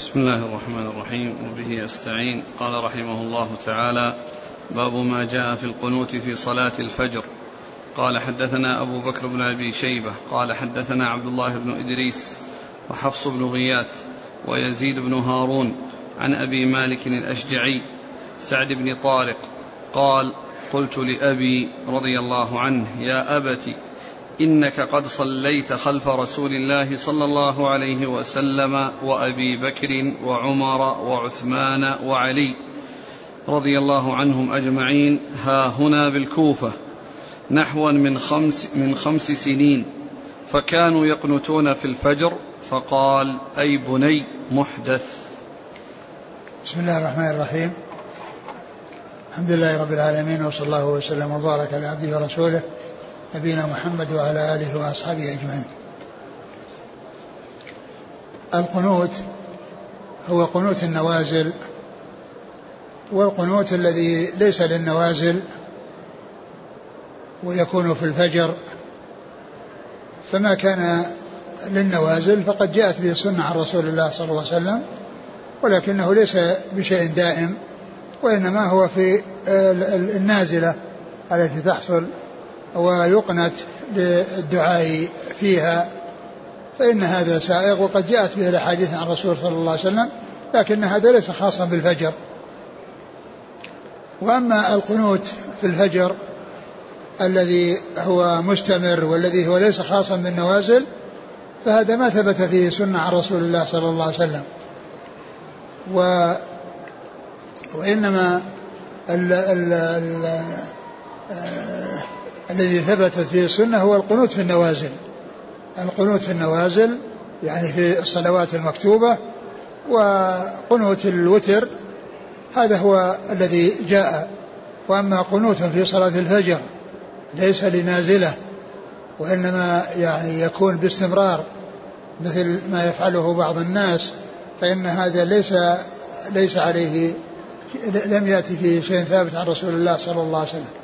بسم الله الرحمن الرحيم وبه استعين قال رحمه الله تعالى باب ما جاء في القنوت في صلاة الفجر. قال حدثنا أبو بكر بن أبي شيبة. قال حدثنا عبد الله بن إدريس وحفص بن غياث ويزيد بن هارون عن أبي مالك الأشجعي سعد بن طارق. قال قلت لأبي رضي الله عنه يا أبت إنك قد صليت خلف رسول الله صلى الله عليه وسلم وأبي بكر وعمر وعثمان وعلي رضي الله عنهم أجمعين. ها هنا بالكوفة نحوا من خمس من خمس سنين. فكانوا يقنتون في الفجر فقال أي بني محدث. بسم الله الرحمن الرحيم. الحمد لله رب العالمين وصلى الله وسلم وبارك على عبده ورسوله نبينا محمد وعلى آله وأصحابه أجمعين. القنوت هو قنوت النوازل والقنوت الذي ليس للنوازل ويكون في الفجر فما كان للنوازل فقد جاءت به السنة عن رسول الله صلى الله عليه وسلم ولكنه ليس بشيء دائم وإنما هو في النازلة التي تحصل ويقنت للدعاء فيها فإن هذا سائغ وقد جاءت به الأحاديث عن الرسول صلى الله عليه وسلم لكن هذا ليس خاصا بالفجر. وأما القنوت في الفجر الذي هو مستمر والذي هو ليس خاصا بالنوازل فهذا ما ثبت فيه سنة عن رسول الله صلى الله عليه وسلم. و وإنما ال ال ال الذي ثبتت فيه السنة هو القنوت في النوازل. القنوت في النوازل يعني في الصلوات المكتوبة وقنوت الوتر هذا هو الذي جاء. وأما قنوت في صلاة الفجر ليس لنازلة وإنما يعني يكون باستمرار مثل ما يفعله بعض الناس فإن هذا ليس ليس عليه لم يأتي فيه شيء ثابت عن رسول الله صلى الله عليه وسلم.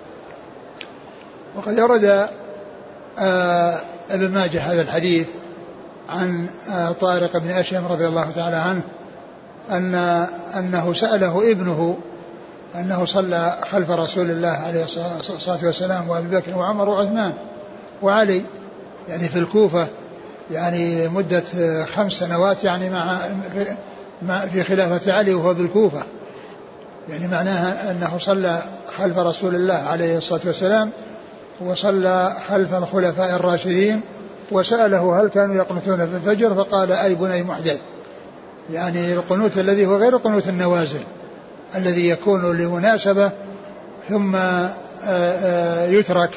وقد ورد آه ابن ماجه هذا الحديث عن آه طارق بن أشهم رضي الله تعالى عنه أن أنه سأله ابنه أنه صلى خلف رسول الله عليه الصلاة والسلام وأبي بكر وعمر وعثمان وعلي يعني في الكوفة يعني مدة خمس سنوات يعني مع في خلافة علي وهو بالكوفة. يعني معناها أنه صلى خلف رسول الله عليه الصلاة والسلام وصلى خلف الخلفاء الراشدين وسأله هل كانوا يقنتون في الفجر فقال أي بني محدث يعني القنوت الذي هو غير قنوت النوازل الذي يكون لمناسبة ثم يترك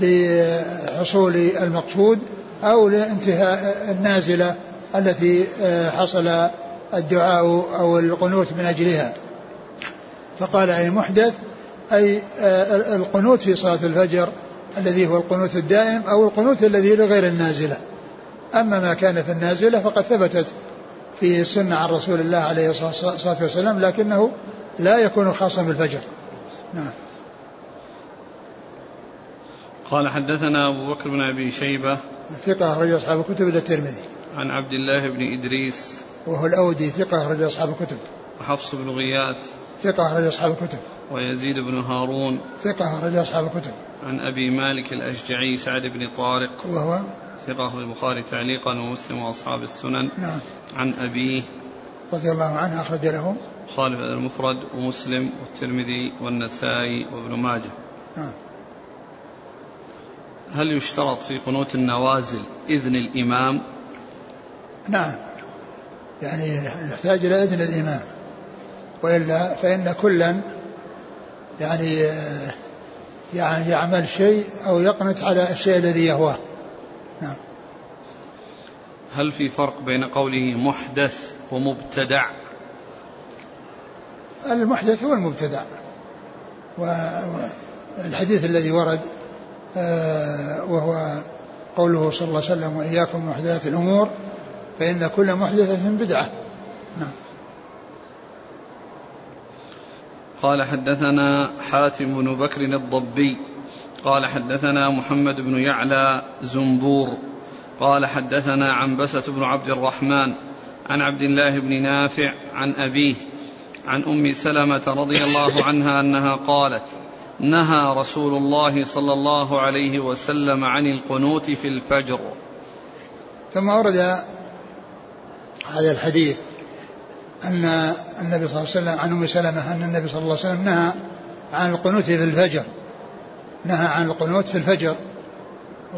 لحصول المقصود أو لانتهاء النازلة التي حصل الدعاء أو القنوت من أجلها. فقال أي محدث؟ أي القنوت في صلاة الفجر الذي هو القنوت الدائم أو القنوت الذي لغير النازلة. أما ما كان في النازلة فقد ثبتت في السنة عن رسول الله عليه الصلاة والسلام لكنه لا يكون خاصا بالفجر. نعم. قال حدثنا أبو بكر بن أبي شيبة ثقة أخرج أصحاب الكتب إلى الترمذي. عن عبد الله بن إدريس وهو الأودي ثقة أخرج أصحاب الكتب. وحفص بن غياث ثقة أخرج أصحاب الكتب. ويزيد بن هارون. ثقة أخرج أصحاب الكتب. عن أبي مالك الأشجعي سعد بن طارق. وهو ثقة أخرج البخاري تعليقا ومسلم وأصحاب السنن. نعم. عن أبيه رضي الله عنه أخرج له. خالف المفرد ومسلم والترمذي والنسائي وابن ماجه. نعم. هل يشترط في قنوت النوازل إذن الإمام؟ نعم. يعني يحتاج إلى إذن الإمام. وإلا فإن كلا يعني يعني يعمل شيء أو يقنت على الشيء الذي يهواه. نعم. هل في فرق بين قوله محدث ومبتدع؟ المحدث هو المبتدع. والحديث الذي ورد وهو قوله صلى الله عليه وسلم وإياكم محدثات الأمور فإن كل محدثة بدعة. نعم. قال حدثنا حاتم بن بكر الضبي قال حدثنا محمد بن يعلى زنبور قال حدثنا عنبسة بن عبد الرحمن عن عبد الله بن نافع عن أبيه عن أم سلمة رضي الله عنها أنها قالت نهى رسول الله صلى الله عليه وسلم عن القنوت في الفجر. ثم ورد هذا الحديث أن النبي صلى الله عليه وسلم عن أم سلمة أن النبي صلى الله عليه وسلم نهى عن القنوت في الفجر. نهى عن القنوت في الفجر.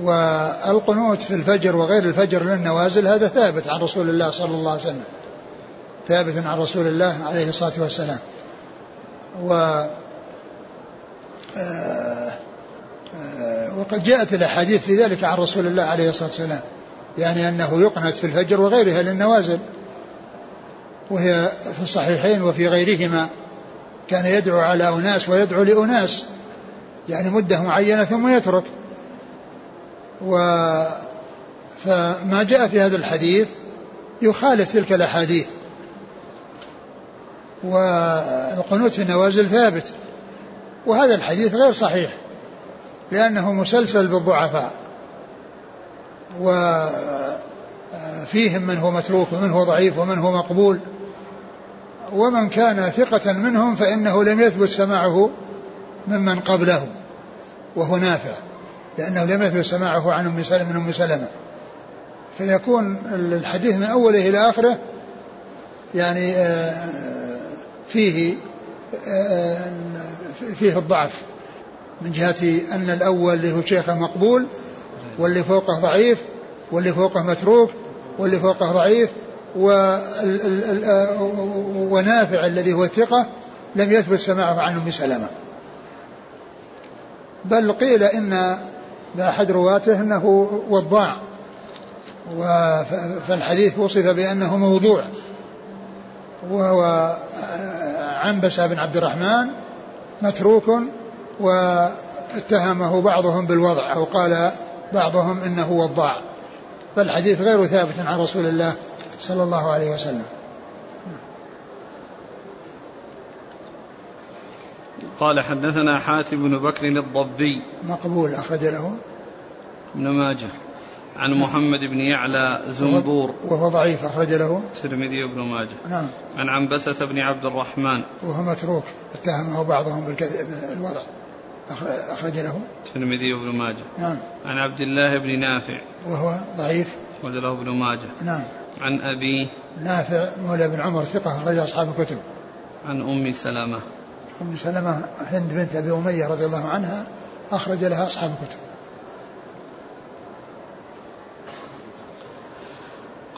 والقنوت في الفجر وغير الفجر للنوازل هذا ثابت عن رسول الله صلى الله عليه وسلم. ثابت عن رسول الله عليه الصلاة والسلام. و آه، آه، وقد جاءت الأحاديث في ذلك عن رسول الله عليه الصلاة والسلام. يعني أنه يقنت في الفجر وغيرها للنوازل. وهي في الصحيحين وفي غيرهما كان يدعو على أناس ويدعو لأناس يعني مدة معينة ثم يترك. و فما جاء في هذا الحديث يخالف تلك الأحاديث. والقنوت في النوازل ثابت. وهذا الحديث غير صحيح لأنه مسلسل بالضعفاء. وفيهم من هو متروك ومن هو ضعيف ومن هو مقبول. ومن كان ثقة منهم فإنه لم يثبت سماعه ممن قبله. وهو نافع لأنه لم يثبت سماعه عن أم سلمة من أم سلمة. فيكون الحديث من أوله إلى آخره يعني آه، فيه آه، فيه الضعف. من جهة أن الأول اللي هو شيخه مقبول واللي فوقه ضعيف واللي فوقه متروك واللي فوقه ضعيف ونافع الذي هو الثقة لم يثبت سماعه عن أم سلمة. بل قيل إن بأحد رواته أنه وضاع فالحديث وصف بأنه موضوع وهو عنبسة بن عبد الرحمن متروك واتهمه بعضهم بالوضع أو قال بعضهم إنه وضاع. فالحديث غير ثابت عن رسول الله صلى الله عليه وسلم. قال حدثنا حاتم بن بكر الضبي. مقبول أخرج له. ابن ماجه. عن محمد بن يعلى زنبور. وهو ضعيف أخرج له. الترمذي وابن ماجه. نعم. عن عنبسة بن عبد الرحمن. وهو متروك اتهمه بعضهم بالكذب الوضع أخرج له. الترمذي وابن ماجه. نعم. عن عبد الله بن نافع. وهو ضعيف. أخرج له ابن ماجه. نعم. عن أبيه نافع مولى بن عمر ثقة أخرج أصحاب الكتب. عن أم سلمة. أم سلمة هند بنت أبي أمية رضي الله عنها أخرج لها أصحاب الكتب.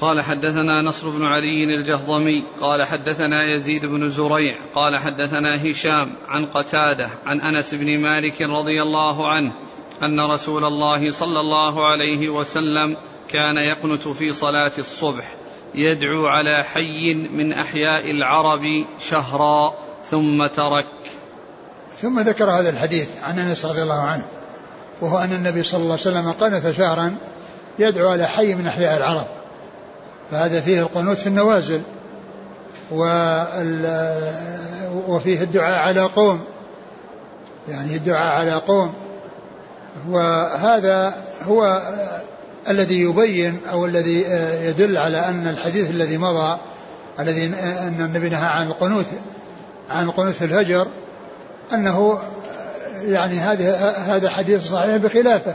قال حدثنا نصر بن علي الجهضمي قال حدثنا يزيد بن زريع قال حدثنا هشام عن قتادة عن أنس بن مالك رضي الله عنه أن رسول الله صلى الله عليه وسلم كان يقنت في صلاة الصبح يدعو على حي من أحياء العرب شهرا ثم ترك. ثم ذكر هذا الحديث عن أنس رضي الله عنه وهو أن النبي صلى الله عليه وسلم قنت شهرا يدعو على حي من أحياء العرب. فهذا فيه القنوت في النوازل وفيه الدعاء على قوم يعني الدعاء على قوم. وهذا هو الذي يبين أو الذي يدل على أن الحديث الذي مضى الذي أن النبي نهى عن القنوت عن القنوت في الهجر أنه يعني هذا هذا حديث صحيح بخلافه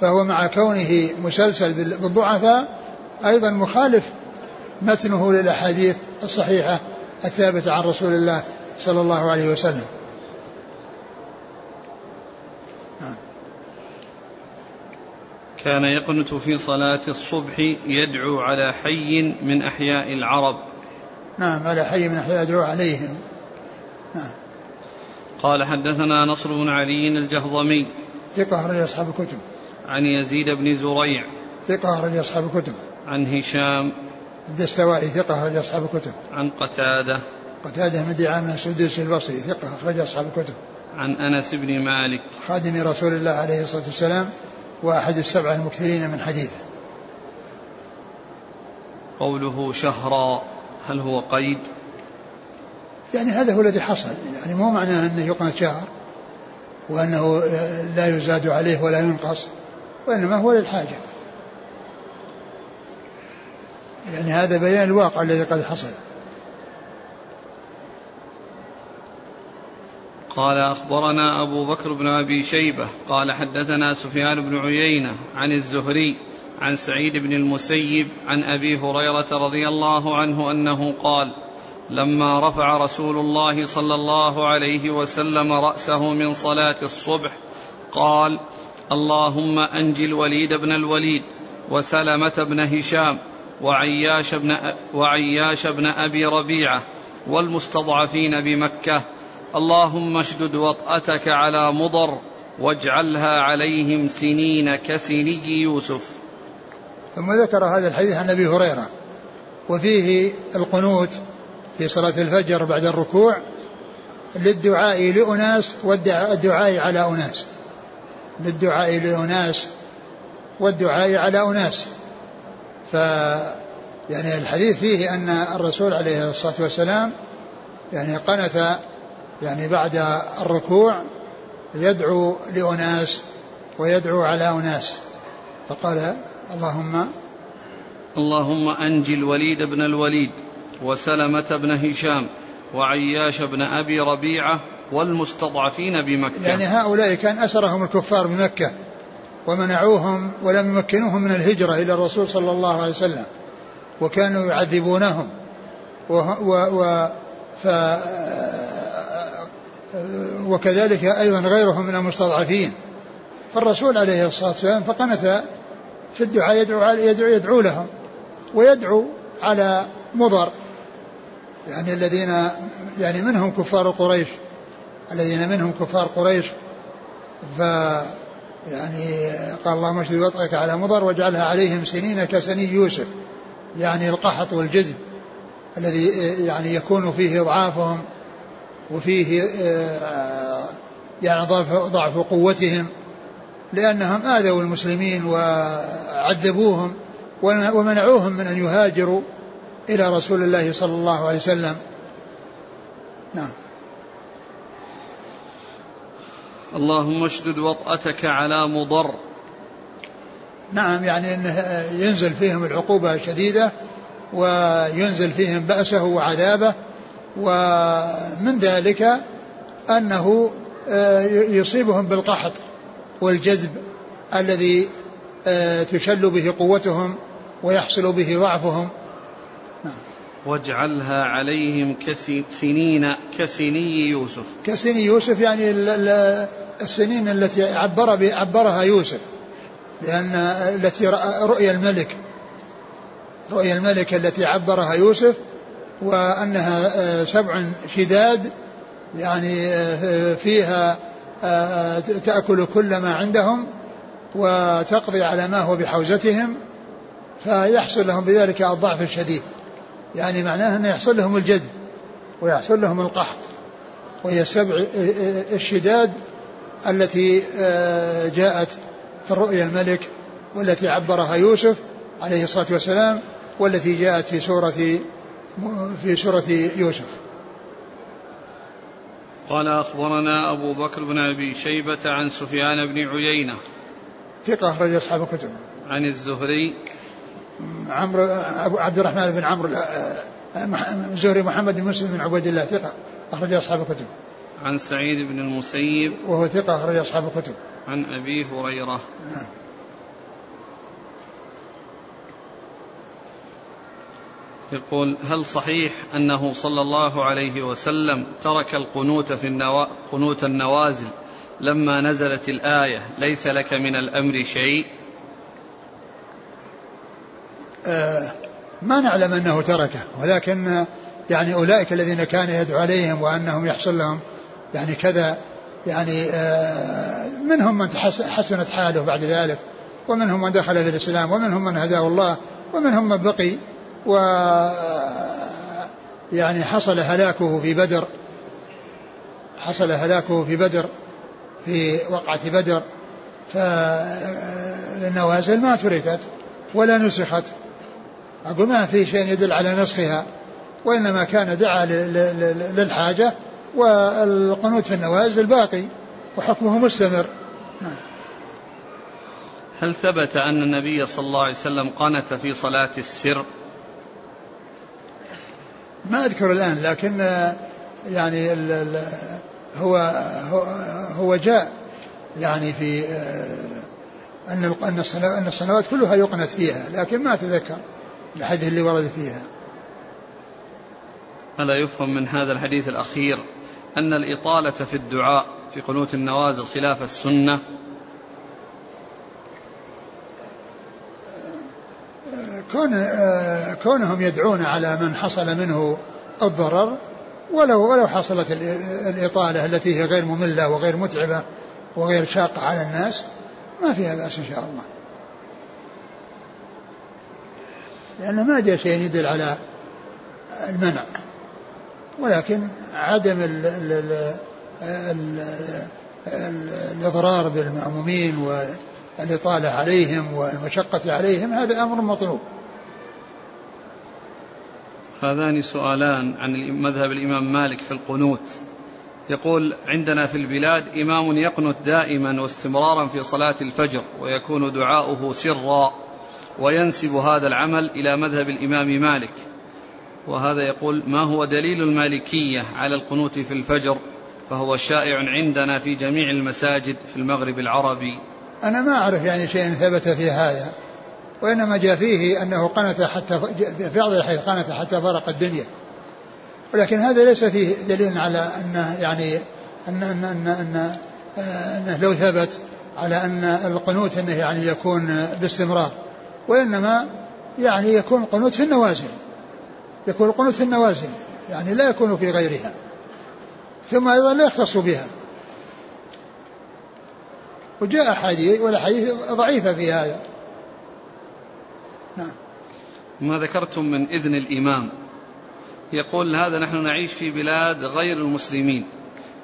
فهو مع كونه مسلسل بالضعفاء أيضا مخالف متنه للأحاديث الصحيحة الثابتة عن رسول الله صلى الله عليه وسلم. كان يقنت في صلاة الصبح يدعو على حي من أحياء العرب. نعم على حي من أحياء يدعو عليهم نعم. قال حدثنا نصر بن علي الجهضمي. ثقة أخرج أصحاب الكتب. عن يزيد بن زريع. ثقة أخرج أصحاب الكتب. عن هشام. الدستوائي ثقة أخرج أصحاب الكتب. عن قتادة. قتادة بن دعامة السدوسي البصري ثقة أخرج أصحاب الكتب. عن أنس بن مالك. خادم رسول الله عليه الصلاة والسلام. وأحد السبعة المكثرين من حديثه. قوله شهرا هل هو قيد؟ يعني هذا هو الذي حصل. يعني مو معناه أنه يقنط شهر وأنه لا يزاد عليه ولا ينقص وإنما هو للحاجة. يعني هذا بيان الواقع الذي قد حصل. قال أخبرنا أبو بكر بن أبي شيبة قال حدثنا سفيان بن عيينة عن الزهري عن سعيد بن المسيب عن أبي هريرة رضي الله عنه أنه قال لما رفع رسول الله صلى الله عليه وسلم رأسه من صلاة الصبح قال اللهم أنج الوليد بن الوليد وسلمة بن هشام وعياش بن, وعياش بن أبي ربيعة والمستضعفين بمكة اللهم اشدد وطأتك على مضر واجعلها عليهم سنين كسني يوسف. ثم ذكر هذا الحديث عن أبي هريرة وفيه القنوت في صلاة الفجر بعد الركوع للدعاء لأناس والدعاء على أناس. للدعاء لأناس والدعاء على أناس. ف يعني الحديث فيه أن الرسول عليه الصلاة والسلام يعني قنت يعني بعد الركوع يدعو لأناس ويدعو على أناس. فقال اللهم اللهم أنج الوليد بن الوليد وسلمة بن هشام وعياش بن أبي ربيعة والمستضعفين بمكة. يعني هؤلاء كان أسرهم الكفار بمكة ومنعوهم ولم يمكنوهم من الهجرة إلى الرسول صلى الله عليه وسلم وكانوا يعذبونهم. و, و, و ف وكذلك أيضا غيرهم من المستضعفين. فالرسول عليه الصلاة والسلام فقنت في الدعاء يدعو, يدعو, يدعو لهم ويدعو على مضر. يعني الذين يعني منهم كفار قريش الذين منهم كفار قريش. ف يعني قال اللهم اشهد وطئك على مضر واجعلها عليهم سنين كسني يوسف. يعني القحط والجذب الذي يعني يكون فيه اضعافهم وفيه آه، يعني ضعف ضعف قوتهم لأنهم آذوا المسلمين وعذبوهم ومنعوهم من أن يهاجروا إلى رسول الله صلى الله عليه وسلم. نعم. اللهم اشدد وطأتك على مضر. نعم يعني إنه ينزل فيهم العقوبة شديدة وينزل فيهم بأسه وعذابه ومن ذلك أنه آه، يصيبهم بالقحط والجذب الذي آه، تشل به قوتهم ويحصل به ضعفهم. واجعلها عليهم كسنين كسني يوسف. كسني يوسف يعني السنين التي عبر عبرها يوسف لأن التي رؤيا الملك رؤيا الملك التي عبرها يوسف وأنها آه، سبع شداد يعني آه، فيها آه، تأكل كل ما عندهم وتقضي على ما هو بحوزتهم فيحصل لهم بذلك الضعف الشديد. يعني معناه أنه يحصل لهم الجد ويحصل لهم القحط. وهي السبع الشداد التي جاءت في الرؤيا الملك والتي عبرها يوسف عليه الصلاة والسلام والتي جاءت في سورة في سورة يوسف قال أخبرنا أبو بكر بن أبي شيبة عن سفيان بن عيينة ثقة أخرج أصحاب الكتب عن الزهري عمرو عبد الرحمن بن عمرو الزهري محمد بن مسلم بن عبيد الله ثقة أخرج أصحاب الكتب. عن سعيد بن المسيب وهو ثقة أخرج أصحاب الكتب. عن أبي هريرة. نعم. يقول هل صحيح أنه صلى الله عليه وسلم ترك القنوت في النوا... قنوت النوازل لما نزلت الآية ليس لك من الأمر شيء؟ آه، ما نعلم أنه تركه ولكن يعني أولئك الذين كان يدعو عليهم وأنهم يحصل لهم يعني كذا يعني آه، منهم من حسنت حاله بعد ذلك ومنهم من دخل في الإسلام ومنهم من هداه الله ومنهم من بقي و يعني حصل هلاكه في بدر حصل هلاكه في بدر في وقعة بدر فالنوازل ما تركت ولا نسخت. أقول ما في شيء يدل على نسخها وإنما كان دعا للحاجة والقنوت في النوازل باقي وحكمه مستمر. نعم. هل ثبت أن النبي صلى الله عليه وسلم قنت في صلاة السر؟ ما أذكر الآن لكن يعني ال ال هو هو جاء يعني في أن أن الصلوات كلها يقنت فيها لكن ما أتذكر الحديث اللي ورد فيها. ألا يفهم من هذا الحديث الأخير أن الإطالة في الدعاء في قنوت النوازل خلاف السنة كون كونهم يدعون على من حصل منه الضرر ولو ولو حصلت الإطالة التي هي غير مملة وغير متعبة وغير شاقة على الناس ما فيها بأس إن شاء الله. لأنه ما جاء شيء يدل على المنع. ولكن عدم ال ال ال ال الإضرار بالمأمومين والإطالة عليهم والمشقة عليهم هذا أمر مطلوب. هذان سؤالان عن مذهب الإمام مالك في القنوت. يقول عندنا في البلاد إمام يقنت دائما واستمرارا في صلاة الفجر ويكون دعاؤه سرا وينسب هذا العمل إلى مذهب الإمام مالك. وهذا يقول ما هو دليل المالكية على القنوت في الفجر؟ فهو شائع عندنا في جميع المساجد في المغرب العربي. أنا ما أعرف يعني شيء ثبت في هذا وإنما جاء فيه أنه قنت حتى في بعض الحيث قنت حتى فرق الدنيا. ولكن هذا ليس فيه دليل على أنه يعني أن أن أن, أن أنه لو ثبت على أن القنوت أنه يعني يكون باستمرار وإنما يعني يكون القنوت في النوازل يكون القنوت في النوازل يعني لا يكون في غيرها. ثم أيضا لا يختص بها. وجاء أحاديث والأحاديث ضعيفة في هذا. نعم. ما ذكرتم من إذن الإمام. يقول هذا نحن نعيش في بلاد غير المسلمين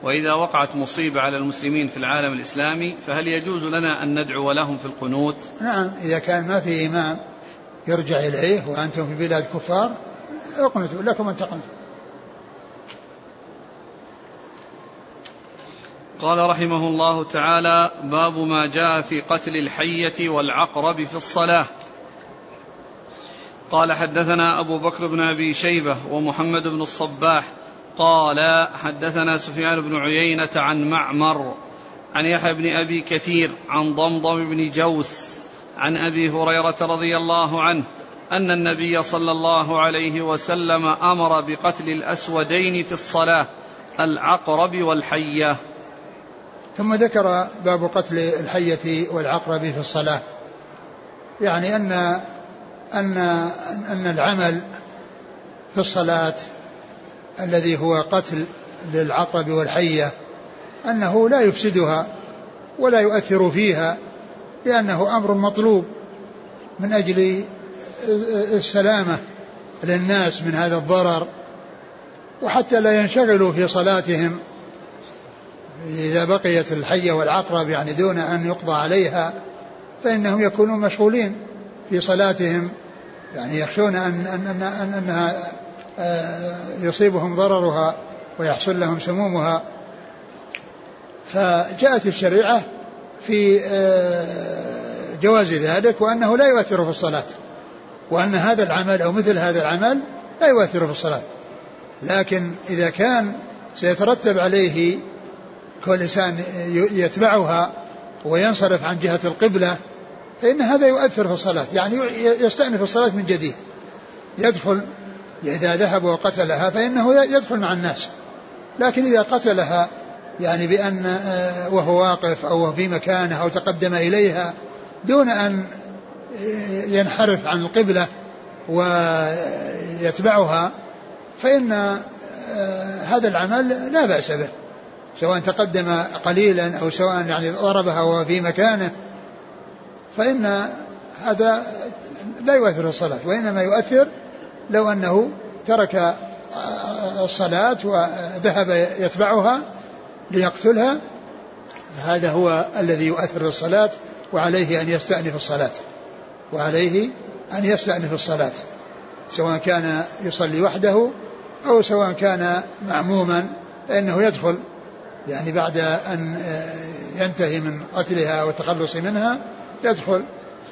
وإذا وقعت مصيبة على المسلمين في العالم الإسلامي فهل يجوز لنا أن ندعو لهم في القنوت؟ نعم إذا كان ما في إمام يرجع إليه وأنتم في بلاد كفار اقنتوا لكم أن تقنتوا. قال رحمه الله تعالى باب ما جاء في قتل الحية والعقرب في الصلاة. قال حدثنا أبو بكر بن أبي شيبة ومحمد بن الصباح قال حدثنا سفيان بن عيينة عن معمر عن يحيى بن أبي كثير عن ضمضم بن جوس عن أبي هريرة رضي الله عنه أن النبي صلى الله عليه وسلم أمر بقتل الأسودين في الصلاة العقرب والحية. ثم ذكر باب قتل الحية والعقرب في الصلاة. يعني أن أن أن العمل في الصلاة الذي هو قتل للعقرب والحية أنه لا يفسدها ولا يؤثر فيها لأنه أمر مطلوب من أجل السلامة للناس من هذا الضرر وحتى لا ينشغلوا في صلاتهم إذا بقيت الحية والعقرب يعني دون أن يقضى عليها فإنهم يكونون مشغولين في صلاتهم. يعني يخشون أن, أن, أن, أن أنها آه، يصيبهم ضررها ويحصل لهم سمومها. فجاءت الشريعة في آه، جواز ذلك وأنه لا يؤثر في الصلاة وأن هذا العمل أو مثل هذا العمل لا يؤثر في الصلاة. لكن إذا كان سيترتب عليه كل إنسان يتبعها وينصرف عن جهة القبلة فإن هذا يؤثر في الصلاة يعني يستأنف الصلاة من جديد. يدخل إذا ذهب وقتلها فإنه يدخل مع الناس. لكن إذا قتلها يعني بأن آه، وهو واقف أو في مكانه أو تقدم إليها دون أن ينحرف عن القبلة ويتبعها فإن آه، هذا العمل لا بأس به. سواء تقدم قليلا أو سواء يعني ضربها وهو في مكانه فإن هذا لا يؤثر الصلاة وإنما يؤثر لو أنه ترك الصلاة وذهب يتبعها ليقتلها هذا هو الذي يؤثر الصلاة وعليه أن يستأنف الصلاة وعليه أن يستأنف الصلاة سواء كان يصلي وحده أو سواء كان معموما فإنه يدخل يعني بعد أن ينتهي من قتلها والتخلص منها يدخل.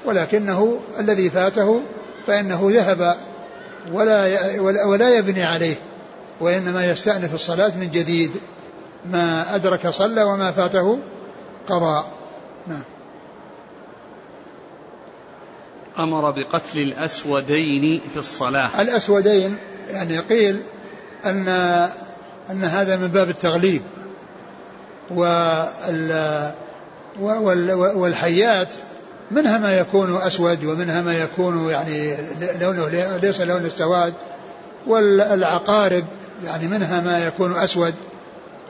ولكنه الذي فاته فإنه ذهب ولا ولا يبني عليه وإنما يستأنف الصلاة من جديد. ما أدرك صلى وما فاته قضى نعم. أمر بقتل الأسودين في الصلاة. الأسودين يعني قيل أن أن هذا من باب التغليب. والحيات منها ما يكون أسود ومنها ما يكون يعني لونه ليس لون السواد والعقارب يعني منها ما يكون أسود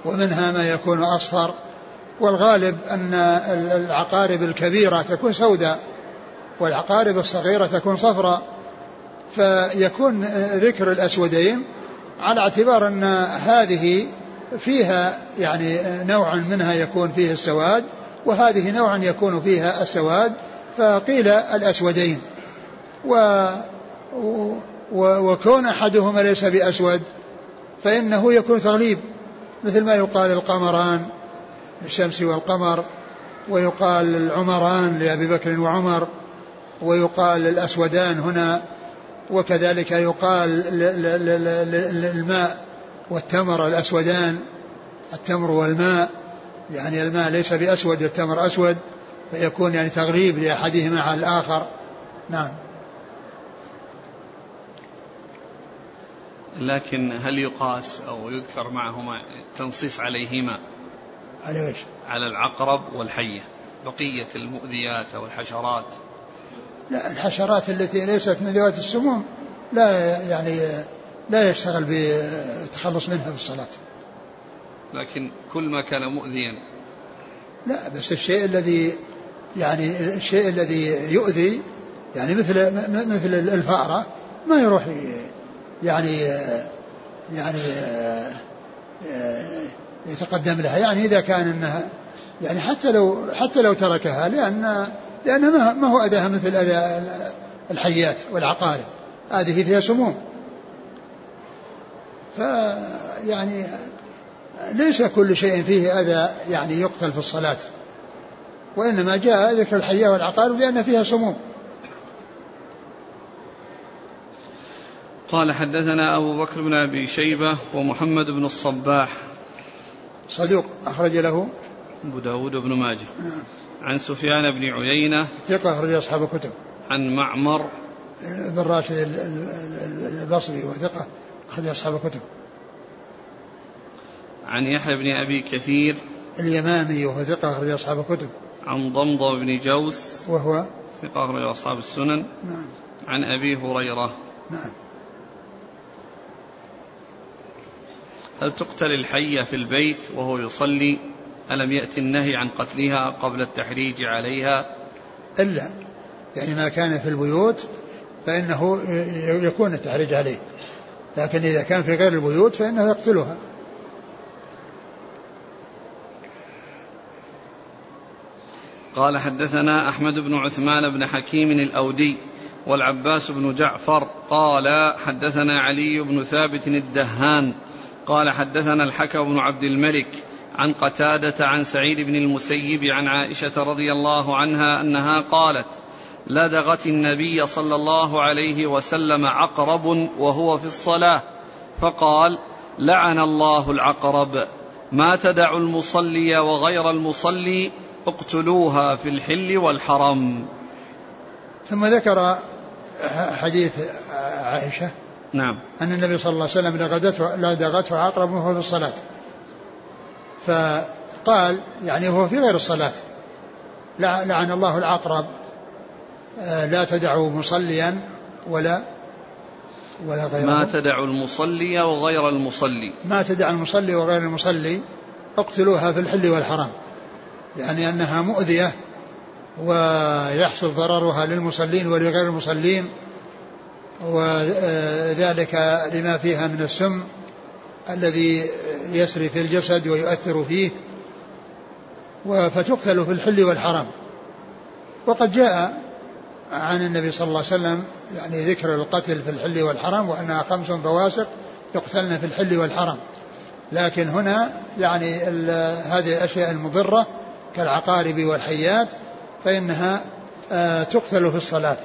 ومنها ما يكون أصفر والغالب أن العقارب الكبيرة تكون سوداء والعقارب الصغيرة تكون صفراء. فيكون ذكر الأسودين على اعتبار أن هذه فيها يعني نوع منها يكون فيه السواد وهذه نوع يكون فيها السواد فقيل الأسودين. و وكون أحدهما ليس بأسود فإنه يكون تغليب مثل ما يقال القمران الشمس والقمر ويقال العمران لأبي بكر وعمر ويقال الأسودان هنا وكذلك يقال الماء. والتمر الأسودان التمر والماء يعني الماء ليس بأسود والتمر أسود فيكون يعني تغليب لأحدهما على الآخر. نعم. لكن هل يقاس أو يذكر معهما تنصيص عليهما على وش على العقرب والحية بقية المؤذيات أو الحشرات؟ لا الحشرات التي ليست من ذوات السموم لا يعني لا يشتغل بالتخلص منها في الصلاة. لكن كل ما كان مؤذيا. لا بس الشيء الذي يعني الشيء الذي يؤذي يعني مثل مثل الفأرة ما يروح يعني يعني يتقدم لها. يعني إذا كان أنها يعني حتى لو حتى لو تركها لأن لأنها ما هو أذاها مثل أذى الحيات والعقارب. هذه فيها سموم. فيعني ليس كل شيء فيه أذى يعني يقتل في الصلاة وإنما جاء ذكر الحية والعقارب لأن فيها سموم. قال حدثنا أبو بكر بن أبي شيبة ومحمد بن الصباح. صدوق أخرج له؟ أبو داود بن ماجه. نعم. عن سفيان بن عيينة. ثقة أخرج أصحاب الكتب. عن معمر. بن راشد البصري وثقة. أخرج أصحاب الكتب. عن يحيى بن أبي كثير اليمامي وهو ثقة أخرج أصحاب الكتب. عن ضمضم بن جوس وهو ثقة أخرج أصحاب السنن. نعم. عن أبي هريرة. نعم. هل تقتل الحية في البيت وهو يصلي؟ ألم يأتي النهي عن قتلها قبل التحريج عليها؟ إلا يعني ما كان في البيوت فإنه يكون التحريج عليه. لكن إذا كان في غير البيوت فإنه يقتلها. قال حدثنا أحمد بن عثمان بن حكيم الأودي والعباس بن جعفر قال حدثنا علي بن ثابت الدهان قال حدثنا الحكم بن عبد الملك عن قتادة عن سعيد بن المسيب عن عائشة رضي الله عنها أنها قالت لدغت النبي صلى الله عليه وسلم عقرب وهو في الصلاة فقال لعن الله العقرب. ما تدع المصلي وغير المصلي اقتلوها في الحل والحرم. ثم ذكر حديث عائشة نعم. أن النبي صلى الله عليه وسلم لدغته, لدغته عقرب وهو في الصلاة. فقال يعني هو في غير الصلاة. لعن الله العقرب. لا تدعوا مصليا ولا ولا غيره ما تدع المصلي وغير المصلي. ما تدع المصلي وغير المصلي اقتلوها في الحل والحرام يعني أنها مؤذية ويحصل ضررها للمصلين ولغير المصلين وذلك لما فيها من السم الذي يسري في الجسد ويؤثر فيه فتقتل في الحل والحرام. وقد جاء عن النبي صلى الله عليه وسلم يعني ذكر القتل في الحل والحرام وأنها خمس فواسق يقتلن في الحل والحرام. لكن هنا يعني هذه الأشياء المضرة كالعقارب والحيات فإنها آه، تقتل في الصلاة.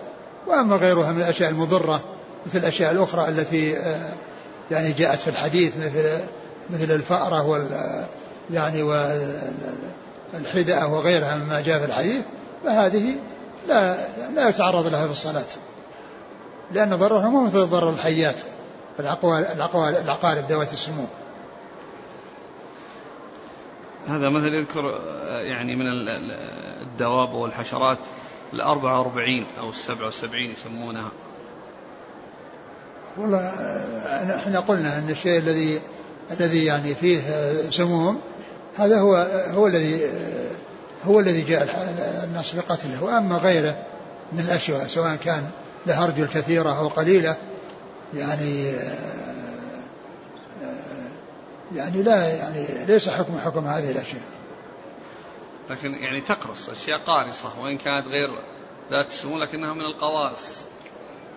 وأما غيرها من الأشياء المضرة مثل الأشياء الأخرى التي آه، يعني جاءت في الحديث مثل مثل الفأرة وال يعني والحدأة وغيرها مما جاء في الحديث فهذه لا لا يتعرض لها في الصلاة. لأن ضررها مو مثل ضرر الحيات العقوال العقوال العقارب ذوات السموم. هذا مثل يذكر يعني من الدواب والحشرات الأربعة وأربعين أو السبعة وسبعين يسمونها. والله إحنا قلنا أن الشيء الذي الذي يعني فيه سموم هذا هو هو الذي هو الذي جاء النص بقتله وأما غيره من الأشياء سواء كان له ارجل كثيره أو قليلة يعني يعني لا يعني ليس حكم حكم هذه الأشياء. لكن يعني تقرص أشياء قارصة وإن كانت غير ذات السموم لكنها من القوارص.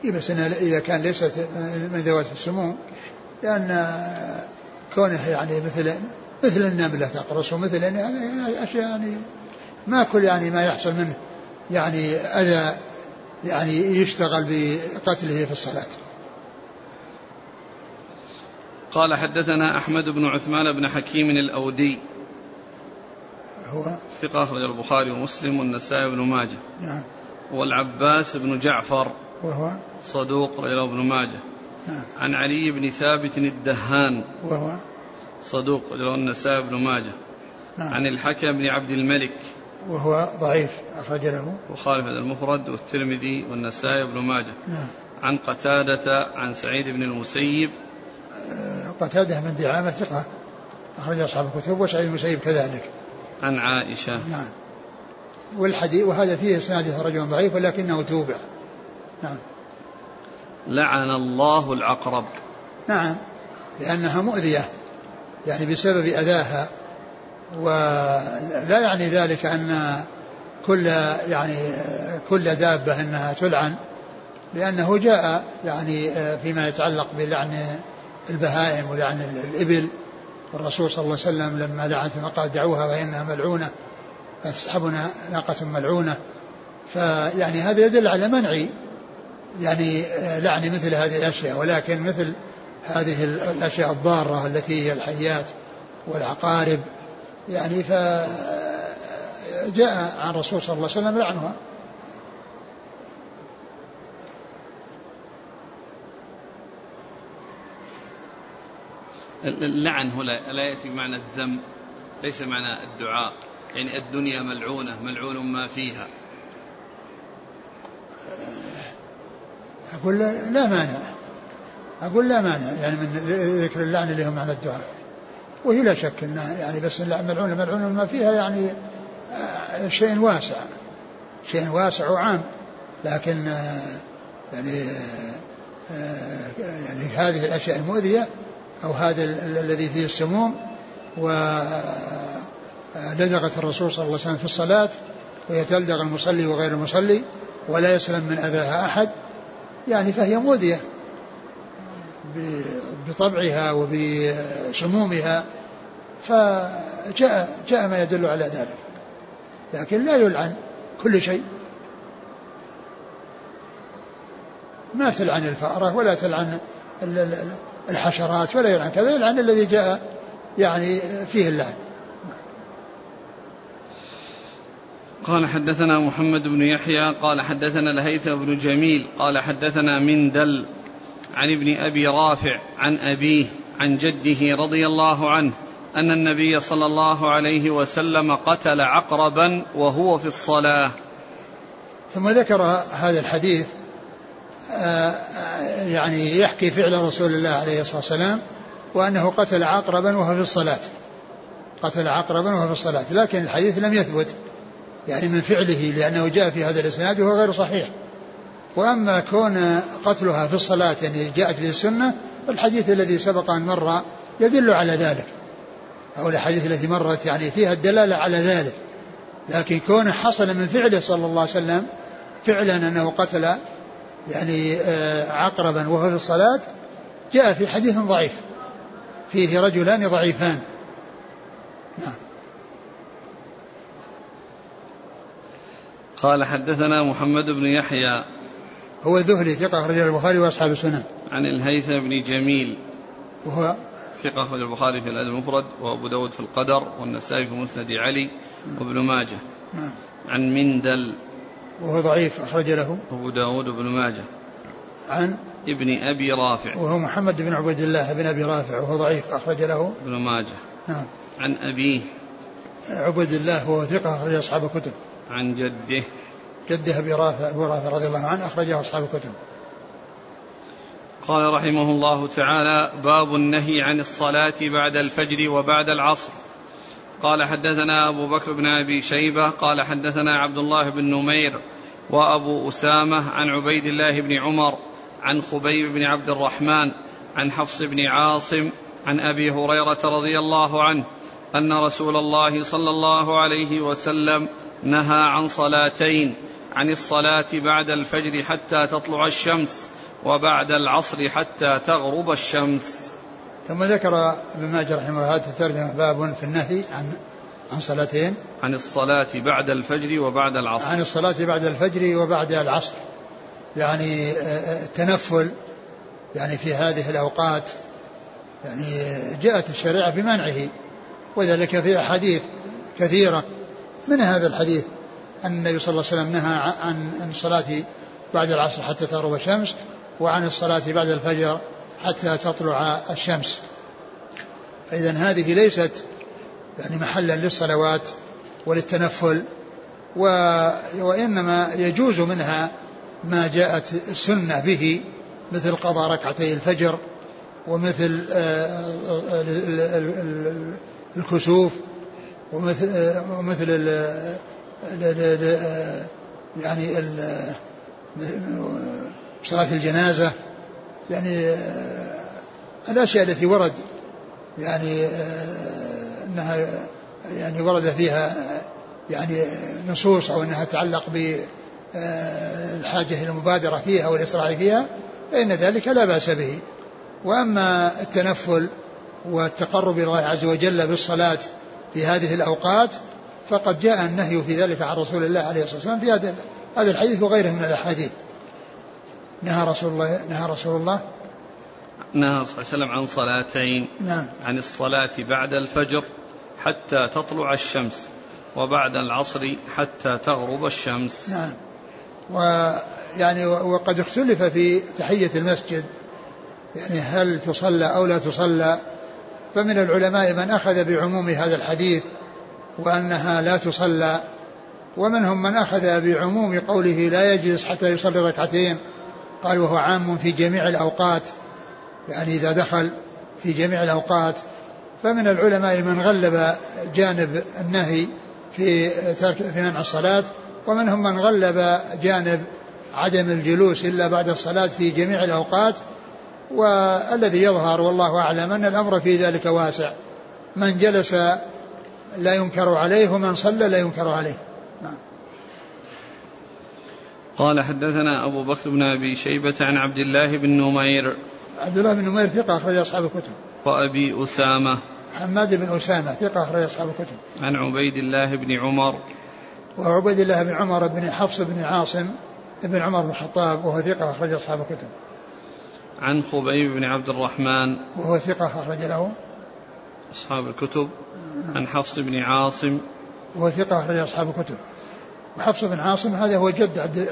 إيه بس إنها إذا كان ليست من ذوات السموم لأن كونه يعني مثل مثل النملة تقرص ومثل يعني أشياء يعني ما كل يعني ما يحصل منه يعني أذى يعني يشتغل بقتله في الصلاة. قال حدثنا أحمد بن عثمان بن حكيم الأودي. هو؟ ثقة أخرج البخاري ومسلم والنسائي بن ماجه. نعم. والعباس بن جعفر. وهو؟ صدوق رواه ابن ماجه. نعم. عن علي بن ثابت الدهان. وهو؟ صدوق رواه النسائي بن ماجه. نعم. عن الحكم بن عبد الملك. وهو ضعيف أخرج له وخالف المفرد والترمذي والنسائي بن ماجه. نعم. عن قتادة عن سعيد بن المسيب. آه، قتادة من دعامة ثقة أخرج أصحاب الكتب وسعيد المسيب كذلك. عن عائشة. نعم. والحديث وهذا فيه اسناده رجل ضعيف ولكنه توبع. نعم. لعن الله العقرب نعم. لأنها مؤذية. يعني بسبب أذاها. ولا يعني ذلك أن كل يعني كل دابة أنها تلعن لأنه جاء يعني فيما يتعلق بلعن البهائم ولعن الإبل. والرسول صلى الله عليه وسلم لما لعن ثم قال دعوها فإنها ملعونة فتصحبنا ناقة ملعونة. فيعني هذا يدل على منع يعني لعن مثل هذه الأشياء ولكن مثل هذه الأشياء الضارة التي هي الحيات والعقارب يعني فجاء عن الرسول صلى الله عليه وسلم لعنها. اللعن هنا لا يأتي بمعنى الذم ليس معنى الدعاء. يعني الدنيا ملعونة ملعون ما فيها. أقول لا مانع. أقول لا مانع يعني من ذكر اللعن اللي هو معنى الدعاء. وهي لا شك إنها يعني بس ملعونة ملعونة ما فيها يعني آه، شيء واسع شيء واسع وعام. لكن آه، يعني آه، يعني هذه الأشياء المؤذية أو هذا الذي فيه السموم ولدغت الرسول صلى الله عليه وسلم في الصلاة وهي تلدغ المصلي وغير المصلي ولا يسلم من أذاها أحد. يعني فهي مؤذية بطبعها وبسمومها. فجاء جاء ما يدل على ذلك. لكن لا يلعن كل شيء. ما تلعن الفأرة ولا تلعن الحشرات ولا يلعن كذا يلعن الذي جاء يعني فيه اللعن. قال حدثنا محمد بن يحيى قال حدثنا الهيثم بن جميل قال حدثنا مندل عن ابن أبي رافع عن أبيه عن جده رضي الله عنه أن النبي صلى الله عليه وسلم قتل عقربا وهو في الصلاة. ثم ذكر هذا الحديث آه، يعني يحكي فعل رسول الله عليه الصلاة والسلام وأنه قتل عقربا وهو في الصلاة. قتل عقربا وهو في الصلاة لكن الحديث لم يثبت يعني من فعله لأنه جاء في هذا الإسناد وهو غير صحيح. وأما كون قتلها في الصلاة يعني جاءت به السنة فالحديث الذي سبق أن مر يدل على ذلك. أو الأحاديث التي مرت يعني فيها الدلالة على ذلك. لكن كونه حصل من فعله صلى الله عليه وسلم فعلا أنه قتل يعني آه، عقربا وهو في الصلاة جاء في حديث ضعيف. فيه رجلان ضعيفان. نعم. قال حدثنا محمد بن يحيى. هو ذهلي ثقة أخرج البخاري وأصحاب السنن عن الهيثم بن جميل. وهو ثقة أخرج البخاري في الأدب المفرد وأبو داود في القدر والنسائي في مسند علي وابن ماجه. نعم. عن مندل. وهو ضعيف أخرج له. أبو داود وابن ماجه. عن ابن أبي رافع. وهو محمد بن عبيد الله بن أبي رافع وهو ضعيف أخرج له. ابن ماجه. نعم. عن أبيه. عبيد الله وهو ثقة أخرج أصحاب الكتب. عن جده. جده أبي رافع أبو رافع رضي الله عنه أخرجه أصحاب الكتب. قال رحمه الله تعالى باب النهي عن الصلاة بعد الفجر وبعد العصر. قال حدثنا أبو بكر بن أبي شيبة قال حدثنا عبد الله بن نمير وأبو أسامة عن عبيد الله بن عمر عن خبيب بن عبد الرحمن عن حفص بن عاصم عن أبي هريرة رضي الله عنه أن رسول الله صلى الله عليه وسلم نهى عن صلاتين عن الصلاة بعد الفجر حتى تطلع الشمس. وبعد العصر حتى تغرب الشمس. ثم ذكر ابن ماجه رحمه الله هذه الترجمة باب في النهي عن عن صلاتين. عن الصلاة بعد الفجر وبعد العصر. عن الصلاة بعد الفجر وبعد العصر. يعني التنفل يعني في هذه الأوقات. يعني جاءت الشريعة بمنعه. وذلك في أحاديث كثيرة. من هذا الحديث؟ أن النبي صلى الله عليه وسلم نهى عن الصلاة بعد العصر حتى تغرب الشمس. وعن الصلاة بعد الفجر حتى تطلع الشمس. فإذا هذه ليست يعني محلا للصلوات وللتنفل و وإنما يجوز منها ما جاءت السنة به مثل قضاء ركعتي الفجر ومثل الكسوف ومثل ومثل يعني صلاة الجنازة يعني الأشياء التي ورد يعني أنها يعني ورد فيها يعني نصوص أو أنها تتعلق بالحاجة إلى المبادرة فيها والإسراع فيها فإن ذلك لا بأس به. وأما التنفل والتقرب إلى الله عز وجل بالصلاة في هذه الأوقات فقد جاء النهي في ذلك عن رسول الله عليه الصلاة والسلام في هذا الحديث وغيره من الأحاديث. نهى رسول الله نهى رسول الله. نهى صلى الله عليه وسلم عن صلاتين. نعم. عن الصلاة بعد الفجر حتى تطلع الشمس وبعد العصر حتى تغرب الشمس. نعم. ويعني وقد اختلف في تحية المسجد. يعني هل تصلى أو لا تصلى. فمن العلماء من أخذ بعموم هذا الحديث وأنها لا تصلى ومنهم من أخذ بعموم قوله لا يجلس حتى يصلي ركعتين. قال وهو عام في جميع الأوقات يعني إذا دخل في جميع الأوقات. فمن العلماء من غلب جانب النهي في ترك في منع الصلاة ومنهم من غلب جانب عدم الجلوس إلا بعد الصلاة في جميع الأوقات. والذي يظهر والله أعلم أن الأمر في ذلك واسع. من جلس لا ينكر عليه ومن صلى لا ينكر عليه. نعم. قال حدثنا أبو بكر بن أبي شيبة عن عبد الله بن نمير. عبد الله بن نمير ثقة أخرج أصحاب الكتب. وأبي أسامة. حماد بن أسامة ثقة أخرج أصحاب الكتب. عن عبيد الله بن عمر. وعبيد الله بن عمر بن حفص بن عاصم بن عمر بن الخطاب وهو ثقة أخرج أصحاب الكتب. عن خبيب بن عبد الرحمن. وهو ثقة أخرج له. أصحاب الكتب. عن حفص بن عاصم. وهو ثقة أخرج أصحاب الكتب. وحفص بن عاصم هذا هو جد عبد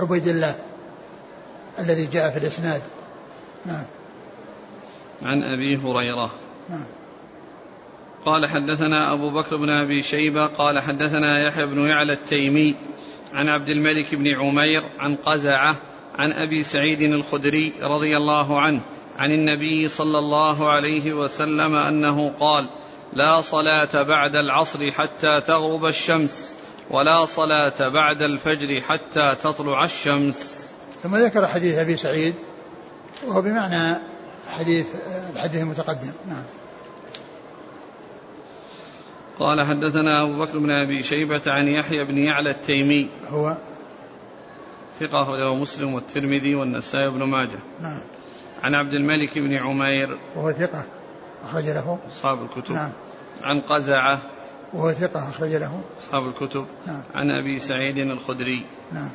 عبيد الله الذي جاء في الإسناد. نعم. عن أبي هريرة. نعم. قال حدثنا أبو بكر بن أبي شيبة قال حدثنا يحيى بن يعلى التيمي عن عبد الملك بن عمير عن قزعة عن أبي سعيد الخدري رضي الله عنه عن النبي صلى الله عليه وسلم أنه قال لا صلاة بعد العصر حتى تغرب الشمس. ولا صلاة بعد الفجر حتى تطلع الشمس. ثم ذكر حديث أبي سعيد وهو بمعنى حديث الحديث المتقدم. نعم. قال حدثنا أبو بكر بن أبي شيبة عن يحيى بن يعلى التيمي. هو؟ ثقة أخرجه مسلم والترمذي والنسائي بن ماجه. نعم. عن عبد الملك بن عمير. وهو ثقة أخرج له. أصحاب الكتب. نعم. عن قزعة. وهو ثقة أخرج له. أصحاب الكتب. نعم. عن أبي سعيد الخدري. نعم.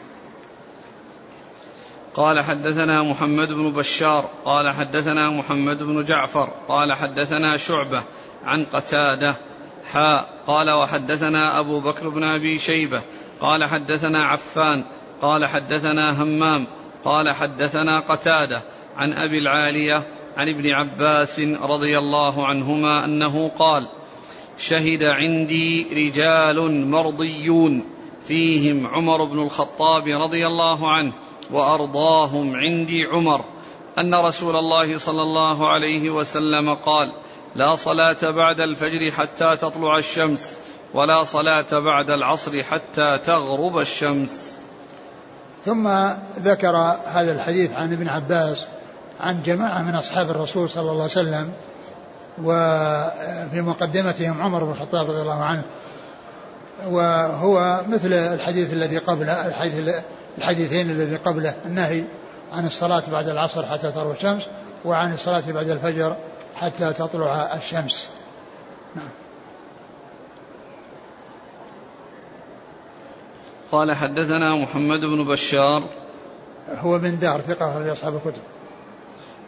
قال حدثنا محمد بن بشار قال حدثنا محمد بن جعفر قال حدثنا شعبة عن قتادة حاء قال وحدثنا أبو بكر بن أبي شيبة قال حدثنا عفان قال حدثنا همام قال حدثنا قتادة عن أبي العالية عن ابن عباس رضي الله عنهما أنه قال شهد عندي رجال مرضيون. فيهم عمر بن الخطاب رضي الله عنه وأرضاهم عندي عمر. أن رسول الله صلى الله عليه وسلم قال لا صلاة بعد الفجر حتى تطلع الشمس ولا صلاة بعد العصر حتى تغرب الشمس. ثم ذكر هذا الحديث عن ابن عباس عن جماعة من أصحاب الرسول صلى الله عليه وسلم وفي مقدمتهم عمر بن الخطاب رضي الله عنه وهو مثل الحديث الذي قبله الحديث الحديثين الذي قبله النهي عن الصلاة بعد العصر حتى تروى الشمس وعن الصلاة بعد الفجر حتى تطلع الشمس. نعم. قال حدثنا محمد بن بشار. هو من دار ثقة أصحاب الكتب.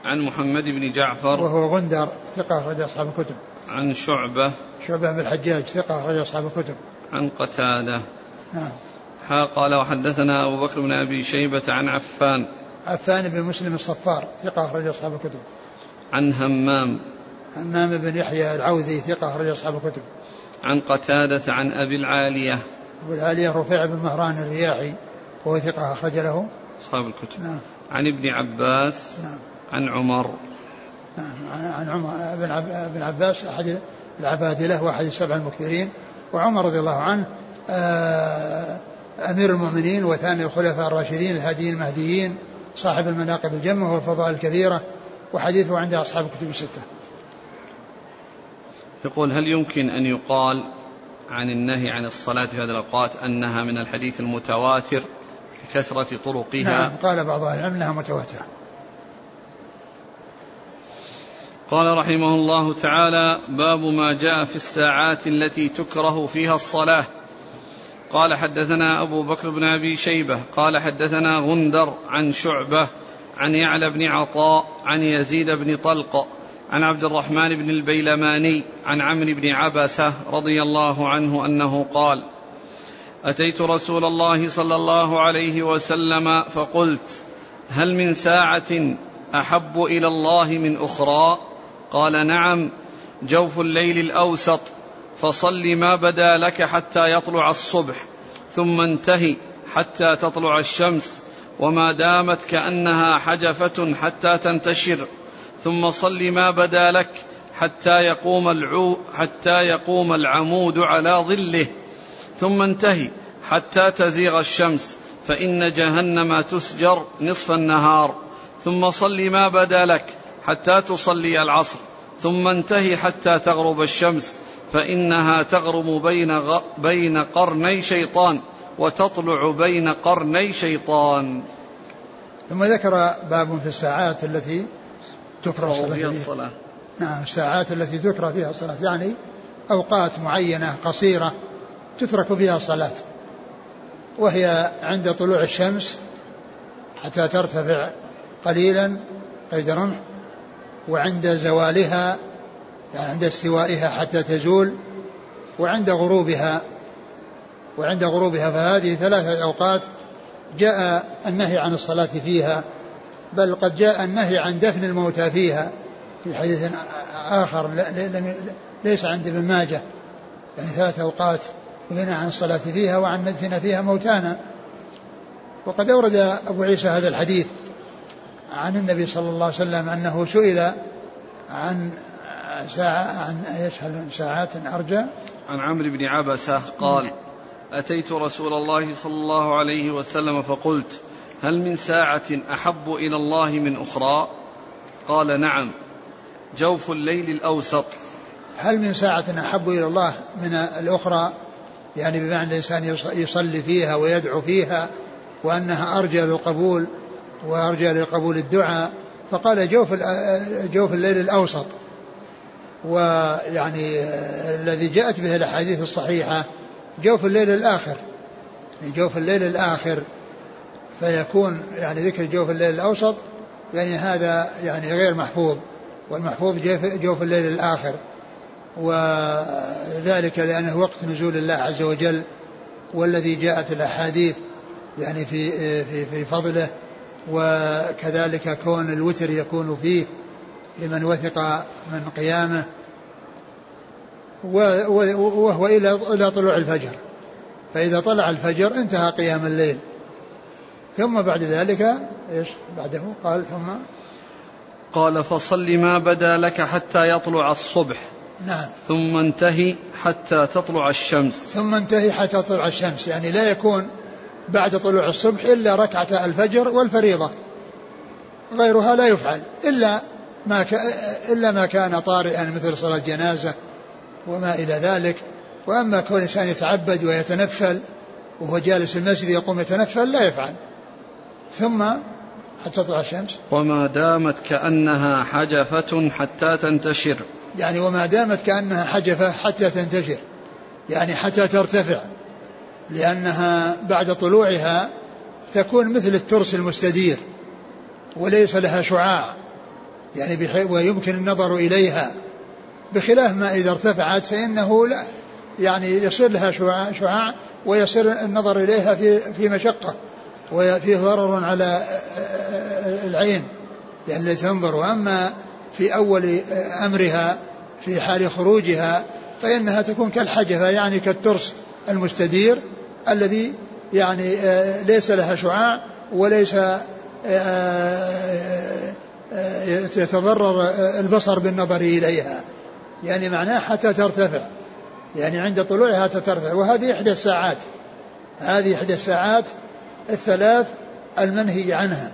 عن محمد بن جعفر وهو غندر ثقة أخرج أصحاب الكتب. عن شعبة شعبة بن الحجاج ثقة أخرج أصحاب الكتب. عن قتادة. نعم. ها قال وحدثنا أبو بكر بن أبي شيبة عن عفان. عفان بن مسلم الصفار ثقة أخرج أصحاب الكتب. عن همام. همام بن يحيى العوذي ثقة أخرج أصحاب الكتب. عن قتادة عن أبي العالية. أبو العالية رفيع بن مهران الرياحي وهو ثقة أخرج له. أصحاب الكتب. نعم. عن ابن عباس. نعم. عن عمر. نعم عن عمر بن بن عباس أحد العبادلة وأحد السبع المكثرين وعمر رضي الله عنه آه، أمير المؤمنين وثاني الخلفاء الراشدين الهاديين المهديين صاحب المناقب الجمة والفضائل الكثيرة وحديثه عند أصحاب الكتب الستة. يقول هل يمكن أن يقال عن النهي عن الصلاة في هذه الأوقات أنها من الحديث المتواتر كثرة طرقها؟ نعم قال بعض أهل العلم أنها متواترة. قال رحمه الله تعالى باب ما جاء في الساعات التي تكره فيها الصلاة. قال حدثنا أبو بكر بن أبي شيبة. قال حدثنا غندر عن شعبة عن يعلى بن عطاء عن يزيد بن طلق عن عبد الرحمن بن البيلماني عن عمرو بن عبسة رضي الله عنه أنه قال أتيت رسول الله صلى الله عليه وسلم فقلت هل من ساعة أحب إلى الله من أخرى؟ قال نعم جوف الليل الأوسط فصل ما بدا لك حتى يطلع الصبح ثم انتهي حتى تطلع الشمس وما دامت كأنها حجفة حتى تنتشر ثم صل ما بدا لك حتى يقوم العو حتى يقوم العمود على ظله ثم انتهي حتى تزيغ الشمس فإن جهنم تسجر نصف النهار ثم صل ما بدا لك حتى تصلي العصر ثم انتهي حتى تغرب الشمس فإنها تغرب بين غ... بين قرني شيطان وتطلع بين قرني شيطان. ثم ذكر باب في الساعات التي تكره فيها الصلاة. نعم الساعات التي تكره فيها الصلاة يعني أوقات معينة قصيرة تترك فيها الصلاة وهي عند طلوع الشمس حتى ترتفع قليلا قيد رمح وعند زوالها يعني عند استوائها حتى تزول وعند غروبها وعند غروبها فهذه ثلاثة أوقات جاء النهي عن الصلاة فيها بل قد جاء النهي عن دفن الموتى فيها في حديث آخر ليس عند ابن ماجه يعني ثلاث أوقات نهينا عن الصلاة فيها وعن ندفن فيها موتانا. وقد أورد أبو عيسى هذا الحديث. عن النبي صلى الله عليه وسلم أنه سئل عن ساعة عن إيش هل ساعات أرجى؟ عن عمرو بن عبسة قال أتيت رسول الله صلى الله عليه وسلم فقلت هل من ساعة أحب إلى الله من أخرى؟ قال نعم. جوف الليل الأوسط. هل من ساعة أحب إلى الله من الأخرى؟ يعني بمعنى الإنسان يصلي فيها ويدعو فيها وأنها أرجى للقبول وأرجى لقبول الدعاء فقال جوف جوف الليل الأوسط. ويعني الذي جاءت به الأحاديث الصحيحة جوف الليل الآخر. يعني جوف الليل الآخر فيكون يعني ذكر جوف الليل الأوسط يعني هذا يعني غير محفوظ. والمحفوظ جوف الليل الآخر. وذلك لأنه وقت نزول الله عز وجل والذي جاءت الأحاديث يعني في في في فضله وكذلك كون الوتر يكون فيه لمن وثق من قيامه وهو إلى إلى طلوع الفجر. فإذا طلع الفجر انتهى قيام الليل. ثم بعد ذلك إيش بعده؟ قال ثم قال فصل ما بدا لك حتى يطلع الصبح. نعم. ثم انتهي حتى تطلع الشمس. ثم انتهي حتى تطلع الشمس. يعني لا يكون بعد طلوع الصبح إلا ركعة الفجر والفريضة. غيرها لا يفعل. إلا ما ك... إلا ما كان طارئا مثل صلاة جنازة وما إلى ذلك. وأما كون الإنسان يتعبد ويتنفل وهو جالس المسجد يقوم يتنفل لا يفعل. ثم حتى تطلع الشمس؟ وما دامت كأنها حجفة حتى تنتشر. يعني وما دامت كأنها حجفة حتى تنتشر. يعني حتى ترتفع. لأنها بعد طلوعها تكون مثل الترس المستدير وليس لها شعاع يعني ويمكن النظر إليها. بخلاف ما إذا ارتفعت فإنه لا يعني يصير لها شعاع, شعاع ويصير النظر إليها في في مشقة وفيه ضرر على العين يعني تنظر. وأما في أول أمرها في حال خروجها فإنها تكون كالحجفة يعني كالترس المستدير. الذي يعني آه، ليس لها شعاع وليس آه، آه، يتضرر البصر بالنظر إليها. يعني معناه حتى ترتفع. يعني عند طلوعها ترتفع وهذه إحدى الساعات. هذه إحدى الساعات الثلاث المنهي عنها.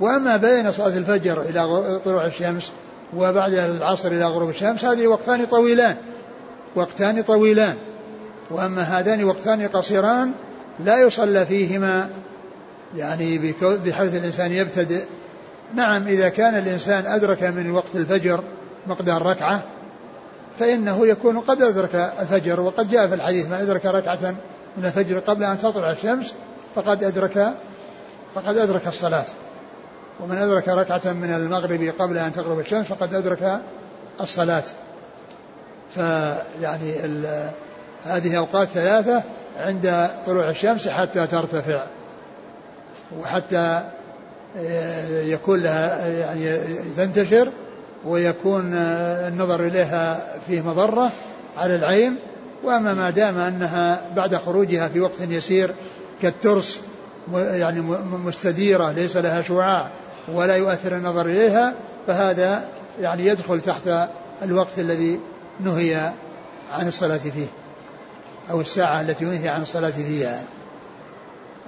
وأما بين صلاة الفجر إلى طلوع الشمس وبعد العصر إلى غروب الشمس هذه وقتان طويلان. وقتان طويلان. وأما هذان وقتان قصيران لا يصلى فيهما. يعني بحيث الإنسان يبتدئ. نعم إذا كان الإنسان أدرك من وقت الفجر مقدار ركعة فإنه يكون قد أدرك الفجر وقد جاء في الحديث من أدرك ركعة من الفجر قبل أن تطلع الشمس فقد أدرك فقد أدرك الصلاة. ومن أدرك ركعة من المغرب قبل أن تغرب الشمس فقد أدرك الصلاة. فيعني هذه أوقات ثلاثة عند طلوع الشمس حتى ترتفع. وحتى آه، يكون لها يعني تنتشر ويكون آه، النظر إليها فيه مضرة على العين. وأما ما دام أنها بعد خروجها في وقت يسير كالترس يعني مستديرة ليس لها شعاع ولا يؤثر النظر إليها فهذا يعني يدخل تحت الوقت الذي نهي عن الصلاة فيه. أو الساعة التي نهي عن الصلاة فيها.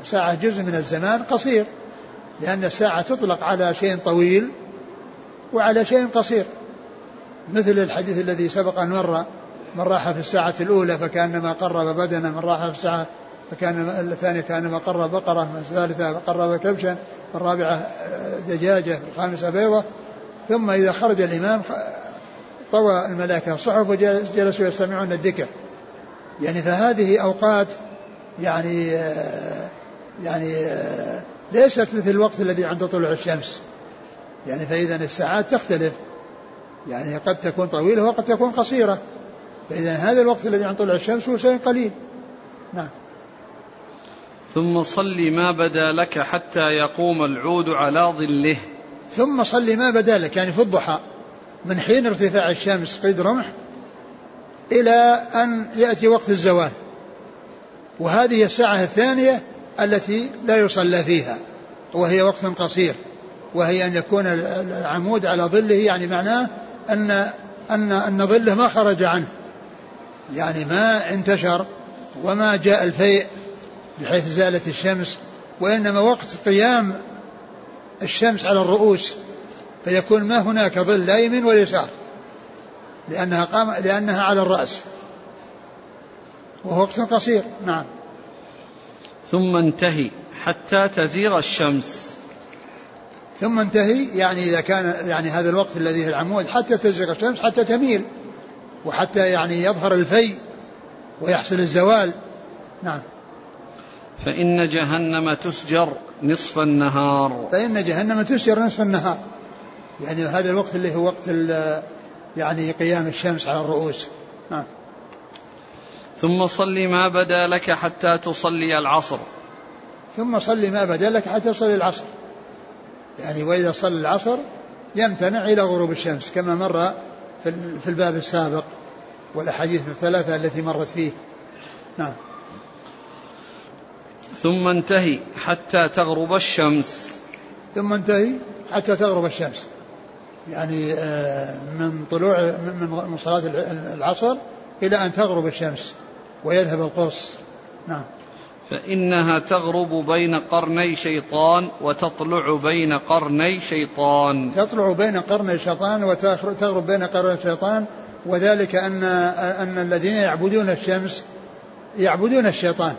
ساعة جزء من الزمان قصير لأن الساعة تطلق على شيء طويل وعلى شيء قصير. مثل الحديث الذي سبق أن مر من راح في الساعة الأولى فكأنما قرب بدنه من راح في الساعة فكان الثانية كأنما قرب بقرة من الثالثة قرب كبشا الرابعة دجاجة الخامسة بيضة. ثم إذا خرج الإمام طوى الملائكة الصحف وجلسوا يستمعون الذكر. يعني فهذه أوقات يعني يعني ليست مثل الوقت الذي عند طلوع الشمس. يعني فإذا الساعات تختلف. يعني قد تكون طويلة وقد تكون قصيرة. فإذا هذا الوقت الذي عند طلوع الشمس هو شيء قليل. نعم. ثم صل ما بدا لك حتى يقوم العود على ظله. ثم صل ما بدا لك. يعني في الضحى. من حين ارتفاع الشمس قيد رمح إلى أن يأتي وقت الزوال. وهذه الساعة الثانية التي لا يصلى فيها وهي وقت قصير. وهي أن يكون العمود على ظله يعني معناه أن أن أن ظله ما خرج عنه. يعني ما انتشر وما جاء الفيء بحيث زالت الشمس وإنما وقت قيام الشمس على الرؤوس فيكون ما هناك ظل لا يمين ولا يسار. لأنها قام لأنها على الرأس. وهو وقت قصير. نعم. ثم انتهي حتى تزيغ الشمس. ثم انتهي يعني إذا كان يعني هذا الوقت الذي في العمود حتى تزيغ الشمس حتى تميل. وحتى يعني يظهر الفي ويحصل الزوال. نعم. فإن جهنم تسجر نصف النهار. فإن جهنم تسجر نصف النهار. يعني هذا الوقت اللي هو وقت يعني قيام الشمس على الرؤوس. نعم ثم صل ما بدا لك حتى تصلي العصر. ثم صل ما بدا لك حتى تصلي العصر. يعني وإذا صلى العصر يمتنع إلى غروب الشمس كما مر في الباب السابق والأحاديث الثلاثة التي مرت فيه. نعم. ثم انتهي حتى تغرب الشمس. ثم انتهي حتى تغرب الشمس. يعني آه، من طلوع من صلاة العصر إلى أن تغرب الشمس ويذهب القرص. نعم. فإنها تغرب بين قرني شيطان وتطلع بين قرني شيطان. تطلع بين قرني شيطان وتغرب بين قرني شيطان وذلك أن أن الذين يعبدون الشمس يعبدون الشيطان.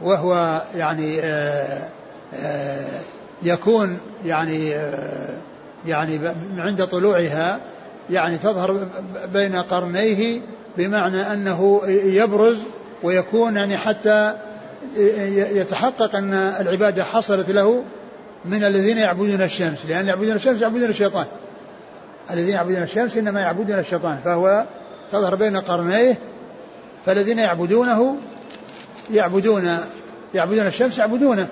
وهو يعني آه، آه، يكون يعني يعني عند طلوعها يعني تظهر بين قرنيه بمعنى أنه يبرز ويكون يعني حتى يتحقق أن العبادة حصلت له من الذين يعبدون الشمس. لأن يعبدون الشمس يعبدون الشيطان. الذين يعبدون الشمس إنما يعبدون الشيطان. فهو تظهر بين قرنيه فالذين يعبدونه يعبدون يعبدون الشمس يعبدونه.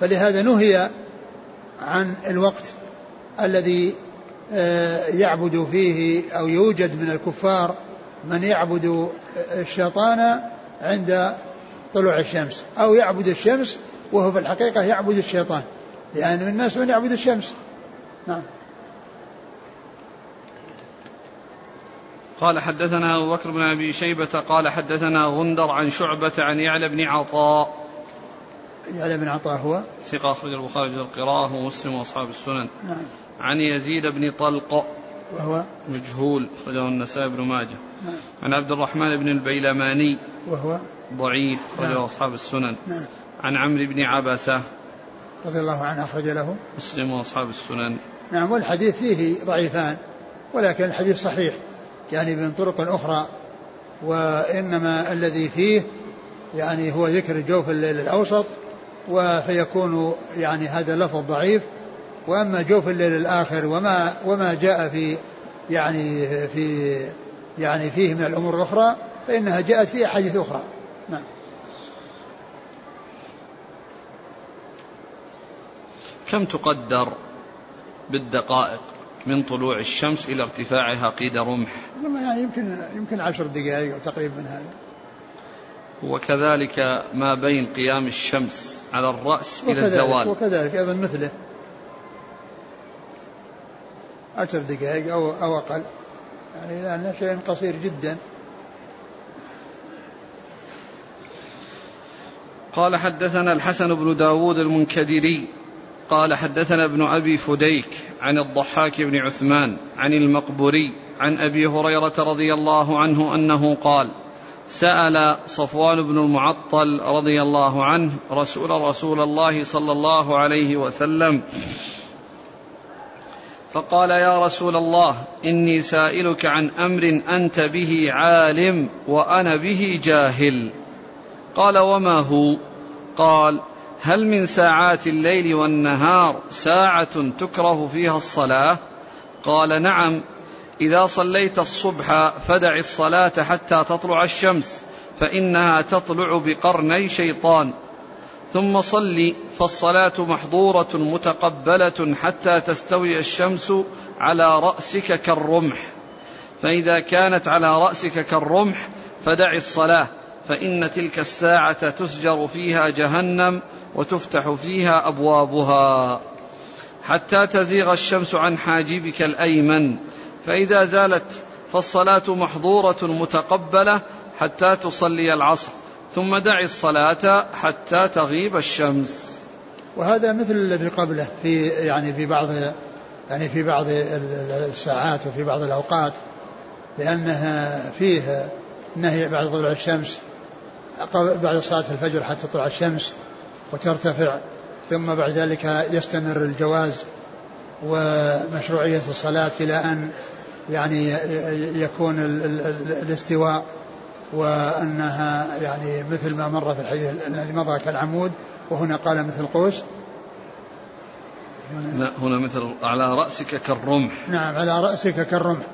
فلهذا نهي عن الوقت. الذي آه، يعبد فيه أو يوجد من الكفار من يعبد الشيطان عند طلوع الشمس أو يعبد الشمس وهو في الحقيقة يعبد الشيطان لأن من الناس من يعبد الشمس. نعم. قال حدثنا أبو بكر بن أبي شيبة قال حدثنا غندر عن شعبة عن يعلى بن عطاء. يعلى بن عطاء هو؟ ثقة أخرج البخاري القراءة ومسلم وأصحاب السنن. نعم. عن يزيد بن طلق وهو؟ مجهول أخرجه النسائي بن ماجه. نعم. عن عبد الرحمن بن البيلماني وهو؟ ضعيف أخرجه نعم. أصحاب السنن. نعم. عن عمرو بن عبسة رضي الله عنه أخرج له. مسلم وأصحاب السنن. نعم والحديث فيه ضعيفان ولكن الحديث صحيح يعني من طرق أخرى وإنما الذي فيه يعني هو ذكر جوف الليل الأوسط فيكون يعني هذا اللفظ ضعيف وأما جوف الليل الآخر وما وما جاء في يعني في يعني فيه من الأمور الأخرى فإنها جاءت في أحاديث أخرى. نعم. كم تقدر بالدقائق من طلوع الشمس إلى ارتفاعها قيد رمح؟ يعني يمكن يمكن عشر دقائق أو تقريبا من هذا. وكذلك ما بين قيام الشمس على الرأس إلى الزوال. وكذلك أيضا مثله. عشر دقائق أو, أو أقل. يعني لأنه شيء قصير جدا. قال حدثنا الحسن بن داود المنكدري قال حدثنا ابن أبي فديك عن الضحاك بن عثمان عن المقبوري عن أبي هريرة رضي الله عنه أنه قال سأل صفوان بن المعطل رضي الله عنه رسول رسول الله صلى الله عليه وسلم فقال يا رسول الله إني سائلك عن أمر أنت به عالم وأنا به جاهل. قال وما هو؟ قال هل من ساعات الليل والنهار ساعة تكره فيها الصلاة؟ قال نعم إذا صليت الصبح فدع الصلاة حتى تطلع الشمس فإنها تطلع بقرني شيطان. ثم صل فالصلاة محظورة متقبلة حتى تستوي الشمس على رأسك كالرمح. فإذا كانت على رأسك كالرمح فدع الصلاة فإن تلك الساعة تسجر فيها جهنم وتفتح فيها أبوابها. حتى تزيغ الشمس عن حاجبك الأيمن. فإذا زالت فالصلاة محظورة متقبلة حتى تصلي العصر. ثم دع الصلاة حتى تغيب الشمس. وهذا مثل الذي قبله في يعني في بعض يعني في بعض الساعات وفي بعض الأوقات لأنها فيه نهي بعد طلوع الشمس بعد صلاة الفجر حتى تطلع الشمس وترتفع ثم بعد ذلك يستمر الجواز ومشروعية الصلاة إلى أن يعني يكون الاستواء. وأنها يعني مثل ما مر في الحديث الذي مضى كالعمود وهنا قال مثل قوس. لا هنا مثل على رأسك كالرمح. نعم على رأسك كالرمح.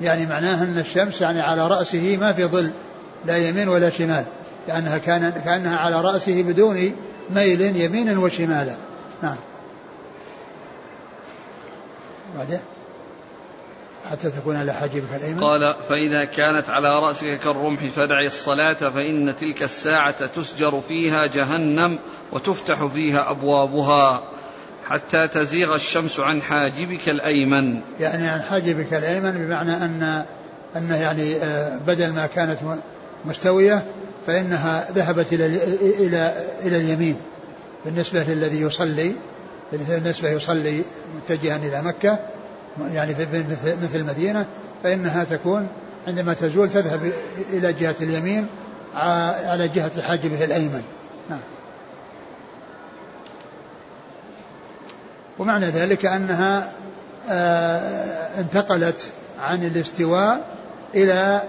يعني معناه أن الشمس يعني على رأسه ما في ظل لا يمين ولا شمال. كأنها كان كأنها على رأسه بدون ميل يمينا وشمالا. نعم. بعده حتى تكون على حاجبك الأيمن؟ قال فإذا كانت على رأسك كالرمح فدع الصلاة فإن تلك الساعة تسجر فيها جهنم وتفتح فيها أبوابها حتى تزيغ الشمس عن حاجبك الأيمن. يعني عن حاجبك الأيمن بمعنى أن أنه يعني آه، بدل ما كانت مستوية فإنها ذهبت إلى إلى إلى اليمين. بالنسبة للذي يصلي بالنسبة يصلي متجها إلى مكة يعني مثل المدينة فإنها تكون عندما تزول تذهب إلى جهة اليمين على جهة حاجبه الأيمن. نعم. ومعنى ذلك أنها آه، انتقلت عن الاستواء إلى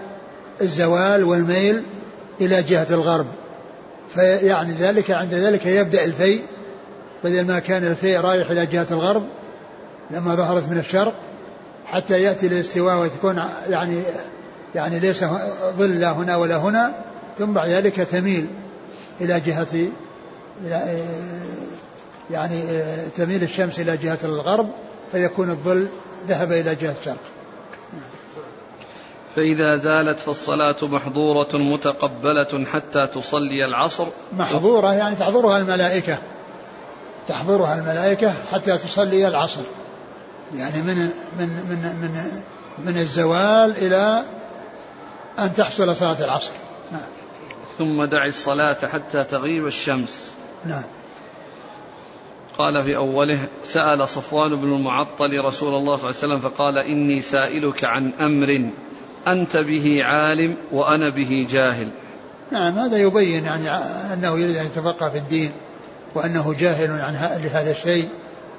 الزوال والميل إلى جهة الغرب. فيعني ذلك عند ذلك يبدأ الفيء بدل ما كان الفيء رايح إلى جهة الغرب لما ظهرت من الشرق حتى يأتي الاستواء وتكون يعني يعني ليس ظل لا هنا ولا هنا ثم بعد ذلك تميل إلى جهة إلى يعني تميل الشمس إلى جهة الغرب فيكون الظل ذهب إلى جهة الشرق. فإذا زالت فالصلاة محظورة متقبلة حتى تصلي العصر. محظورة يعني تحضرها الملائكة تحضرها الملائكة حتى تصلي العصر. يعني من من من من من الزوال إلى أن تحصل صلاة العصر. نعم. ثم دع الصلاة حتى تغيب الشمس. نعم. قال في أوله سأل صفوان بن المعطل رسول الله صلى الله عليه وسلم فقال إني سائلك عن أمر أنت به عالم وأنا به جاهل. نعم هذا يبين يعني أنه يريد أن يتفقه في الدين وأنه جاهل عن لهذا الشيء.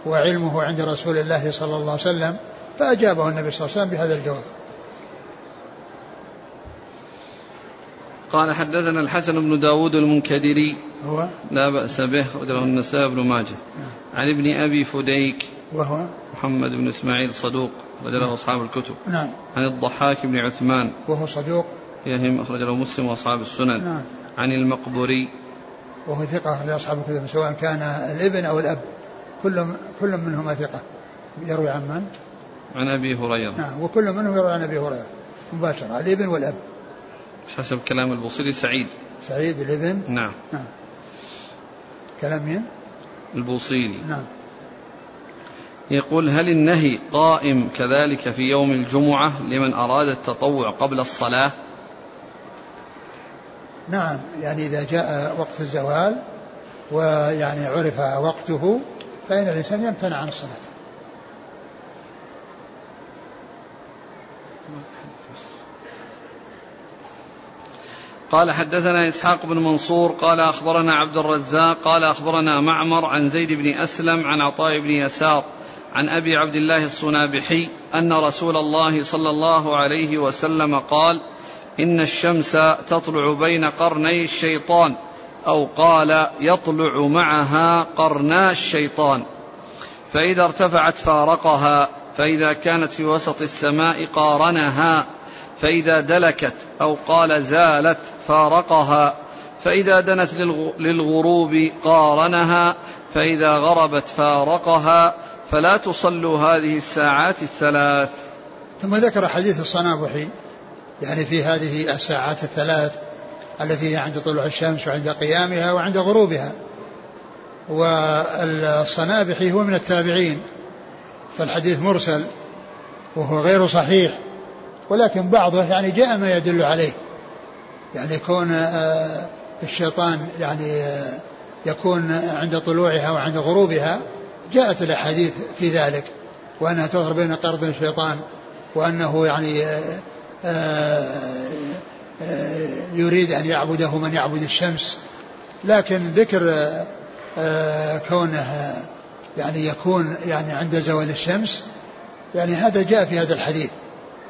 وعلمه عند رسول الله صلى الله عليه وسلم فأجابه النبي صلى الله عليه وسلم بهذا الجواب. قال حدثنا الحسن بن داود المنكدري. هو؟ لا بأس به له النسائي بن ماجه. نعم. عن ابن أبي فديك. وهو؟ محمد بن إسماعيل صدوق أخرج له أصحاب الكتب. نعم. عن الضحاك بن عثمان. وهو صدوق؟ يهم أخرج له مسلم وأصحاب السنن. نعم. عن المقبري وهو ثقة لأصحاب الكتب سواء كان الابن أو الأب. كل كل منهما ثقة. يروي عن من؟ عن أبي هريرة. نعم وكل منهم يروي عن أبي هريرة. مباشرة. الابن والأب حسب كلام البوصيري سعيد. سعيد الابن؟ نعم. نعم. كلام مين؟ البوصيري نعم. يقول هل النهي قائم كذلك في يوم الجمعة لمن أراد التطوع قبل الصلاة؟ نعم يعني إذا جاء وقت الزوال ويعني عرف وقته فإن الإنسان يمتنع عن الصلاة. قال حدثنا إسحاق بن منصور قال أخبرنا عبد الرزاق قال أخبرنا معمر عن زيد بن أسلم عن عطاء بن يسار عن أبي عبد الله الصنابحي أن رسول الله صلى الله عليه وسلم قال إن الشمس تطلع بين قرني الشيطان أو قال يطلع معها قرنا الشيطان. فإذا ارتفعت فارقها فإذا كانت في وسط السماء قارنها فإذا دلكت أو قال زالت فارقها فإذا دنت للغروب قارنها فإذا غربت فارقها. فلا تصلوا هذه الساعات الثلاث. ثم ذكر حديث الصنابحي يعني في هذه الساعات الثلاث التي هي عند طلوع الشمس وعند قيامها وعند غروبها. والصنابحي هو من التابعين فالحديث مرسل وهو غير صحيح ولكن بعضه يعني جاء ما يدل عليه. يعني كون آه، الشيطان يعني آه، يكون عند طلوعها وعند غروبها جاءت الأحاديث في ذلك وأنها تظهر بين قرض الشيطان وأنه يعني يريد أن يعبده من يعبد الشمس لكن ذكر كونه يعني يكون يعني عند زوال الشمس يعني هذا جاء في هذا الحديث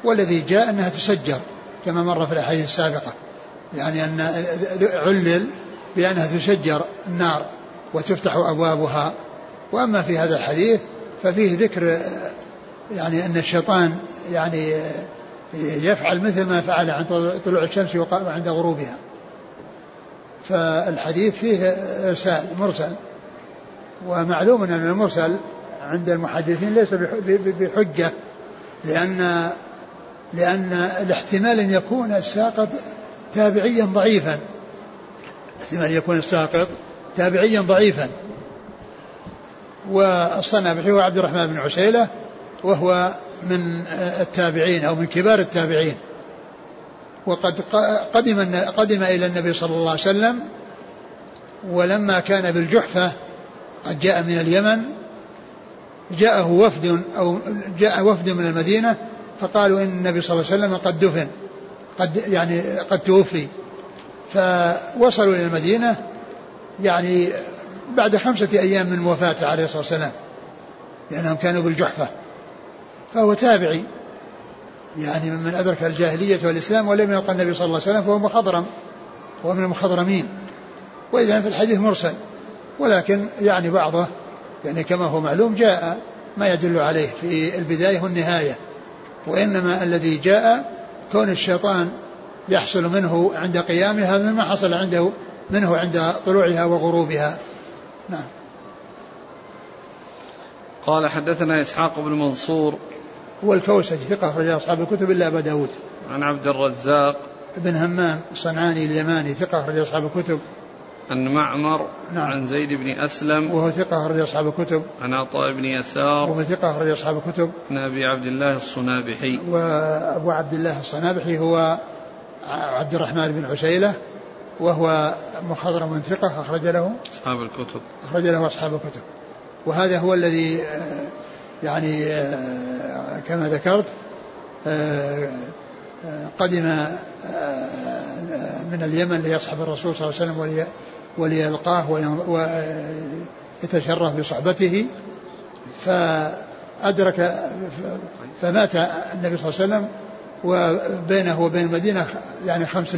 والذي جاء أنها تسجر كما مر في الأحاديث السابقة يعني أن علل بأنها تسجر النار وتفتح أبوابها. وأما في هذا الحديث ففيه ذكر يعني أن الشيطان يعني يفعل مثل ما فعل عند طلوع الشمس وعند غروبها. فالحديث فيه إرسال مرسل ومعلوم أن المرسل عند المحدثين ليس بحجة لأن لأن الاحتمال أن يكون الساقط تابعيا ضعيفا. احتمال أن يكون الساقط تابعيا ضعيفا. والصنابحي هو عبد الرحمن بن عسيلة وهو من التابعين أو من كبار التابعين. وقد قدم قدم إلى النبي صلى الله عليه وسلم ولما كان بالجحفة قد جاء من اليمن جاءه وفد أو جاء وفد من المدينة فقالوا إن النبي صلى الله عليه وسلم قد دفن قد يعني قد توفي. فوصلوا إلى المدينة يعني بعد خمسة أيام من وفاته عليه الصلاة والسلام لأنهم كانوا بالجحفة فهو تابعي. يعني ممن أدرك الجاهلية والإسلام ولم يلقى النبي صلى الله عليه وسلم فهو مخضرم. هو من المخضرمين. وإذا في الحديث مرسل. ولكن يعني بعضه يعني كما هو معلوم جاء ما يدل عليه في البداية والنهاية. وإنما الذي جاء كون الشيطان يحصل منه عند قيامها هذا ما حصل عنده منه عند طلوعها وغروبها. نعم. قال حدثنا إسحاق بن منصور هو الكوسج ثقة أخرج أصحاب الكتب إلا أبا داود. عن عبد الرزاق. بن همام الصنعاني اليماني ثقة أخرج أصحاب الكتب. عن معمر. نعم. عن زيد بن أسلم. وهو ثقة أخرج أصحاب الكتب. عن عطاء بن يسار. وهو ثقة أخرج أصحاب الكتب. عن أبي عبد الله الصنابحي. وأبو عبد الله الصنابحي هو عبد الرحمن بن عسيلة وهو مخضرم ثقة أخرج له أصحاب الكتب. أخرج له أصحاب الكتب. وهذا هو الذي يعني كما ذكرت آه، قدم من اليمن ليصحب الرسول صلى الله عليه وسلم وليلقاه ويتشرف بصحبته. فأدرك فمات النبي صلى الله عليه وسلم وبينه وبين المدينة يعني خمس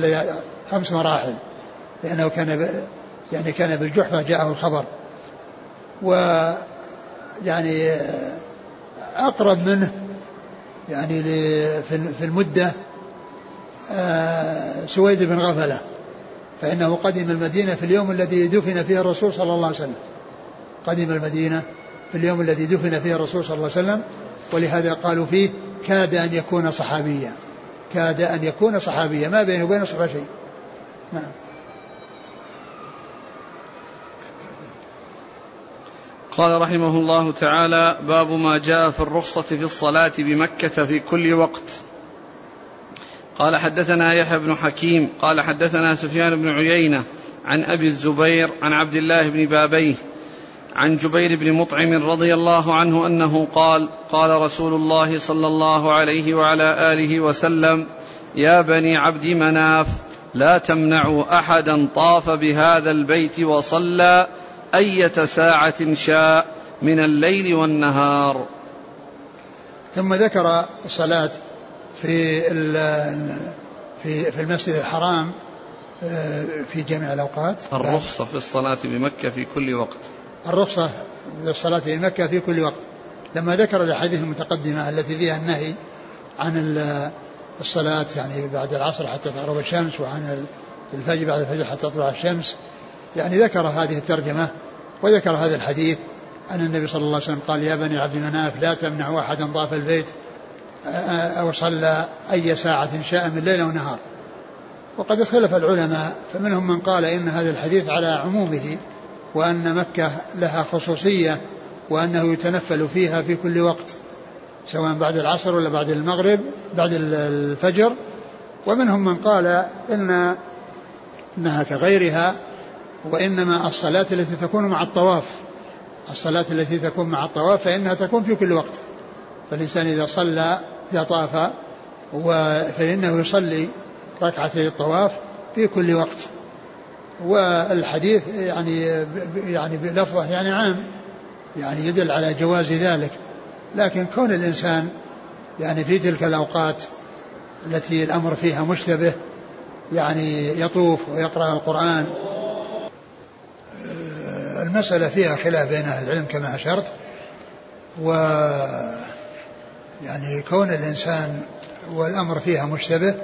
خمس مراحل. لأنه كان يعني كان بالجحفة جاءه الخبر. و يعني أقرب منه يعني في المدة آه، سويد بن غفلة فإنه قدم المدينة في اليوم الذي دفن فيه الرسول صلى الله عليه وسلم. قدم المدينة في اليوم الذي دفن فيه الرسول صلى الله عليه وسلم ولهذا قالوا فيه كاد أن يكون صحابيا كاد أن يكون صحابيا ما بينه وبين الصحابة شيء. نعم. قال رحمه الله تعالى باب ما جاء في الرخصة في الصلاة بمكة في كل وقت. قال حدثنا يحيى بن حكيم قال حدثنا سفيان بن عيينة عن أبي الزبير عن عبد الله بن بابيه عن جبير بن مطعم رضي الله عنه أنه قال قال رسول الله صلى الله عليه وعلى آله وسلم يا بني عبد مناف لا تمنعوا أحدا طاف بهذا البيت وصلى أية ساعة شاء من الليل والنهار. ثم ذكر الصلاة في في في المسجد الحرام آه، في جميع الأوقات. الرخصة في الصلاة بمكة في كل وقت. الرخصة في الصلاة في مكة في كل وقت. لما ذكر الأحاديث المتقدمة التي فيها النهي عن الصلاة يعني بعد العصر حتى تغرب الشمس وعن الفجر بعد الفجر حتى تطلع الشمس يعني ذكر هذه الترجمة وذكر هذا الحديث أن النبي صلى الله عليه وسلم قال يا بني عبد مناف لا تمنعوا أحدا طاف البيت أو صلى أي ساعة شاء من ليل ونهار وقد اختلف العلماء فمنهم من قال إن هذا الحديث على عمومه وأن مكة لها خصوصية وأنه يتنفل فيها في كل وقت سواء بعد العصر ولا بعد المغرب بعد الفجر. ومنهم من قال إن إنها كغيرها وإنما الصلاة التي تكون مع الطواف. الصلاة التي تكون مع الطواف فإنها تكون في كل وقت. فالإنسان إذا صلى إذا طاف فإنه يصلي ركعتي الطواف في كل وقت. والحديث يعني يعني بلفظه يعني عام يعني يدل على جواز ذلك. لكن كون الإنسان يعني في تلك الأوقات التي الأمر فيها مشتبه يعني يطوف ويقرأ القرآن المسألة فيها خلاف بين أهل العلم كما أشرت و يعني كون الإنسان والأمر فيها مشتبه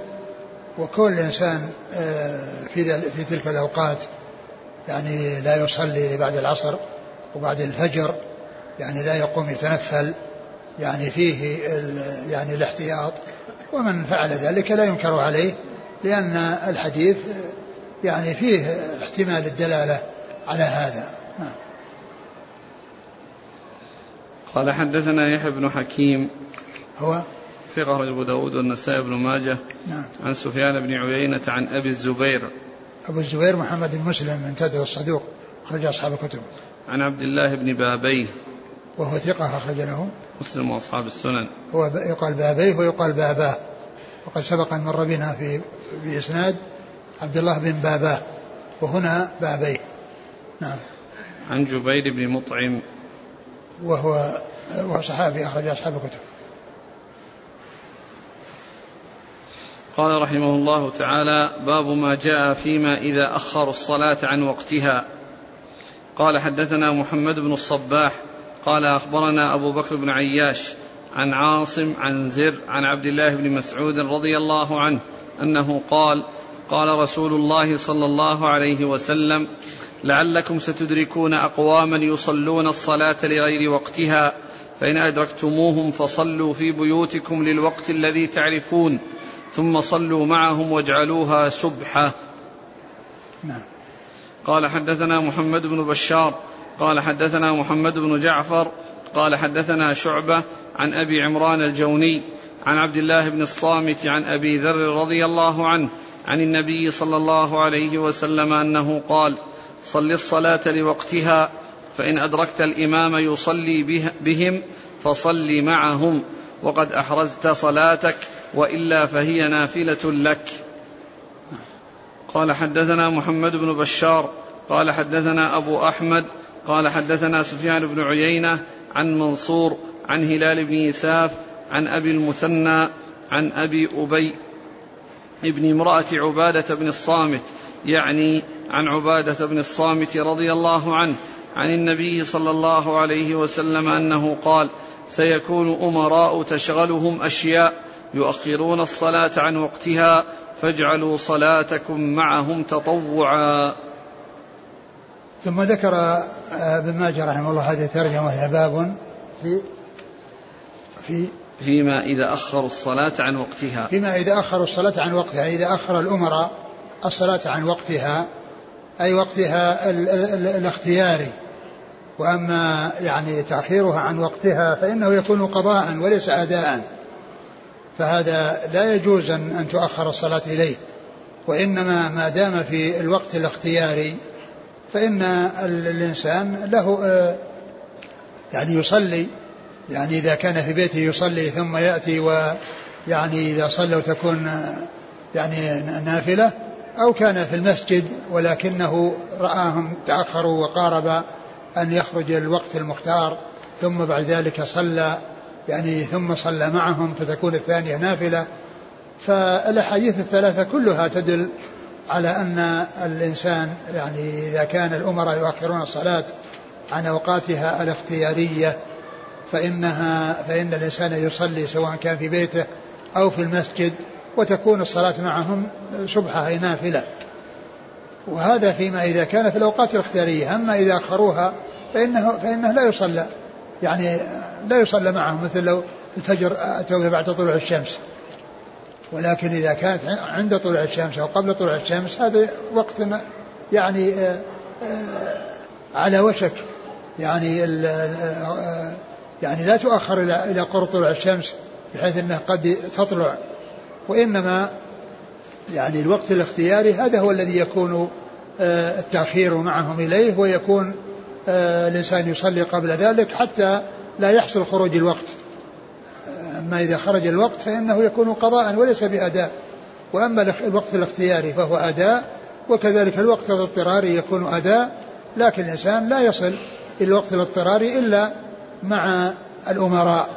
وكون الإنسان آه، في في تلك الأوقات يعني لا يصلي بعد العصر وبعد الفجر يعني لا يقوم يتنفل يعني فيه يعني الاحتياط ومن فعل ذلك لا ينكر عليه لأن الحديث يعني فيه احتمال الدلالة على هذا. قال حدثنا يحيى بن حكيم. هو؟ ثقة أبو داود والنسائي بن ماجه. نعم. عن سفيان بن عيينة عن أبي الزبير. أبو الزبير محمد بن مسلم من تدر الصدوق. أخرج أصحاب الكتب. عن عبد الله بن بابيه. وهو ثقة أخرج له. مسلم وأصحاب السنن. هو يقال بابيه ويقال باباه. وقد سبق أن مر بنا في بإسناد عبد الله بن باباه. وهنا بابيه. نعم. عن جبير بن مطعم. وهو وهو صحابي أخرج أصحاب الكتب. قال رحمه الله تعالى باب ما جاء فيما إذا أخروا الصلاة عن وقتها. قال حدثنا محمد بن الصباح. قال أخبرنا أبو بكر بن عياش عن عاصم عن زر عن عبد الله بن مسعود رضي الله عنه أنه قال قال رسول الله صلى الله عليه وسلم لعلكم ستدركون أقواما يصلون الصلاة لغير وقتها فإن أدركتموهم فصلوا في بيوتكم للوقت الذي تعرفون ثم صلوا معهم واجعلوها سبحة. نعم. قال حدثنا محمد بن بشار قال حدثنا محمد بن جعفر قال حدثنا شعبة عن أبي عمران الجوني عن عبد الله بن الصامت عن أبي ذر رضي الله عنه عن النبي صلى الله عليه وسلم أنه قال صل الصلاة لوقتها فإن أدركت الإمام يصلي بهم فصل معهم وقد أحرزت صلاتك وإلا فهي نافلة لك. قال حدثنا محمد بن بشار قال حدثنا أبو أحمد قال حدثنا سفيان بن عيينة عن منصور عن هلال بن يساف عن أبي المثنى عن أبي أبي ابن امرأة عبادة بن الصامت يعني عن عبادة بن الصامت رضي الله عنه عن النبي صلى الله عليه وسلم أنه قال سيكون أمراء تشغلهم أشياء يؤخرون الصلاة عن وقتها فاجعلوا صلاتكم معهم تطوعا. ثم ذكر آه، ابن ماجه رحمه الله هذه الترجمة وهي باب في في فيما إذا أخروا الصلاة عن وقتها. فيما إذا أخروا الصلاة عن وقتها إذا أخر الأمراء الصلاة عن وقتها أي وقتها ال ال الاختياري وأما يعني تأخيرها عن وقتها فإنه يكون قضاء وليس أداء. فهذا لا يجوز أن تؤخر الصلاة إليه. وإنما ما دام في الوقت الاختياري فإن الإنسان له آه، يعني يصلي. يعني إذا كان في بيته يصلي ثم يأتي ويعني إذا صلوا تكون آه، يعني نافلة أو كان في المسجد ولكنه رآهم تأخروا وقارب أن يخرج الوقت المختار ثم بعد ذلك صلى يعني ثم صلى معهم فتكون الثانية نافلة. فالأحاديث الثلاثة كلها تدل على أن الإنسان يعني إذا كان الأمراء يؤخرون الصلاة عن أوقاتها الاختيارية فإنها فإن الإنسان يصلي سواء كان في بيته أو في المسجد وتكون الصلاة معهم سبحة أي نافلة. وهذا فيما إذا كان في الأوقات الاختيارية. أما إذا أخروها فإنه, فإنه لا يصلى. يعني لا يصلى معهم مثل لو الفجر أتوا بعد طلوع الشمس. ولكن إذا كانت عند طلوع الشمس أو قبل طلوع الشمس هذا وقت يعني آه، آه، على وشك. يعني آه، يعني لا تؤخر إلى قرب طلوع الشمس بحيث أنها قد تطلع. وإنما يعني الوقت الاختياري هذا هو الذي يكون التأخير معهم إليه ويكون الإنسان يصلي قبل ذلك حتى لا يحصل خروج الوقت. أما إذا خرج الوقت فإنه يكون قضاء وليس بأداء. وأما الوقت الاختياري فهو أداء وكذلك الوقت الاضطراري يكون أداء لكن الإنسان لا يصل إلى الوقت الاضطراري إلا مع الأمراء.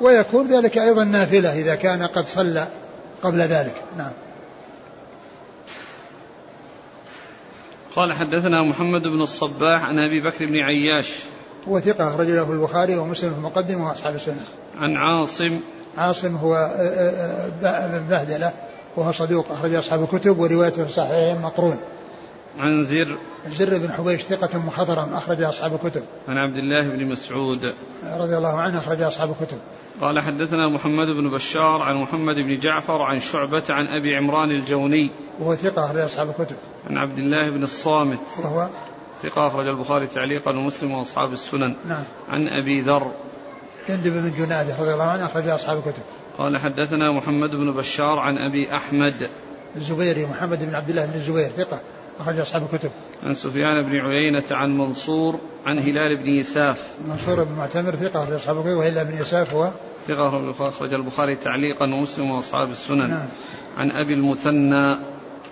ويكون ذلك أيضا نافلة إذا كان قد صلى. قبل ذلك. نعم. قال حدثنا محمد بن الصباح عن أبي بكر بن عياش. هو ثقة أخرج له البخاري ومسلم في المقدمة وأصحاب السنة. عن عاصم. عاصم هو آه، آه، آه، بن بهدلة. وهو صدوق أخرج أصحاب الكتب وروايته في الصحيحين مقرون. عن زر. زر بن حبيش ثقة مخضرم أخرج أصحاب الكتب. عن عبد الله بن مسعود. رضي الله عنه أخرج أصحاب الكتب. قال حدثنا محمد بن بشار عن محمد بن جعفر عن شعبة عن أبي عمران الجوني. وهو ثقة أخرج أصحاب الكتب. عن عبد الله بن الصامت. وهو ثقة أخرج البخاري تعليقا ومسلم وأصحاب السنن. نعم. عن أبي ذر. جندب بن جنادة رضي الله عنه أخرج أصحاب الكتب. قال حدثنا محمد بن بشار عن أبي أحمد. الزبيري محمد بن عبد الله بن الزبير ثقة أخرج أصحاب الكتب. عن سفيان بن عيينة عن منصور عن هلال بن يساف. منصور بن معتمر ثقة أخرج أصحاب الكتب وإلا بن يساف هو ثقة أخرج البخاري تعليقا ومسلم وأصحاب السنن. نعم. عن أبي المثنى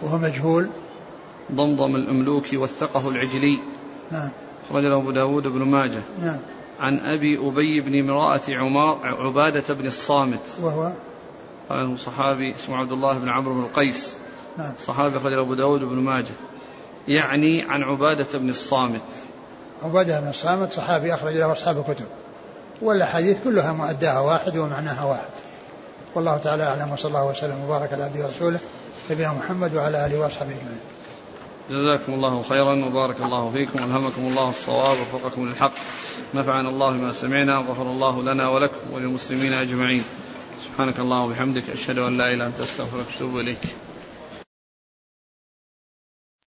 وهو مجهول. ضمضم الأملوكي وثقه العجلي. نعم. أخرج له أبو داود بن ماجه. نعم. عن أبي أبي بن امرأة عمار عبادة بن الصامت. وهو قال صحابي اسمه عبد الله بن عمرو بن القيس. نعم. صحابي أخرج له أبو داود بن ماجه. يعني عن عبادة بن الصامت. عبادة بن الصامت صحابي أخرج له أصحاب الكتب. والأحاديث كلها مؤداها واحد ومعناها واحد. والله تعالى أعلم وصلى الله وسلم وبارك على عبده ورسوله نبينا محمد وعلى آله وأصحابه أجمعين. جزاكم الله خيرا وبارك الله فيكم والهمكم الله الصواب ووفقكم للحق. نفعنا الله بما سمعنا وغفر الله لنا ولكم وللمسلمين أجمعين. سبحانك اللهم وبحمدك أشهد أن لا إله إلا أنت أستغفرك وأتوب إليك.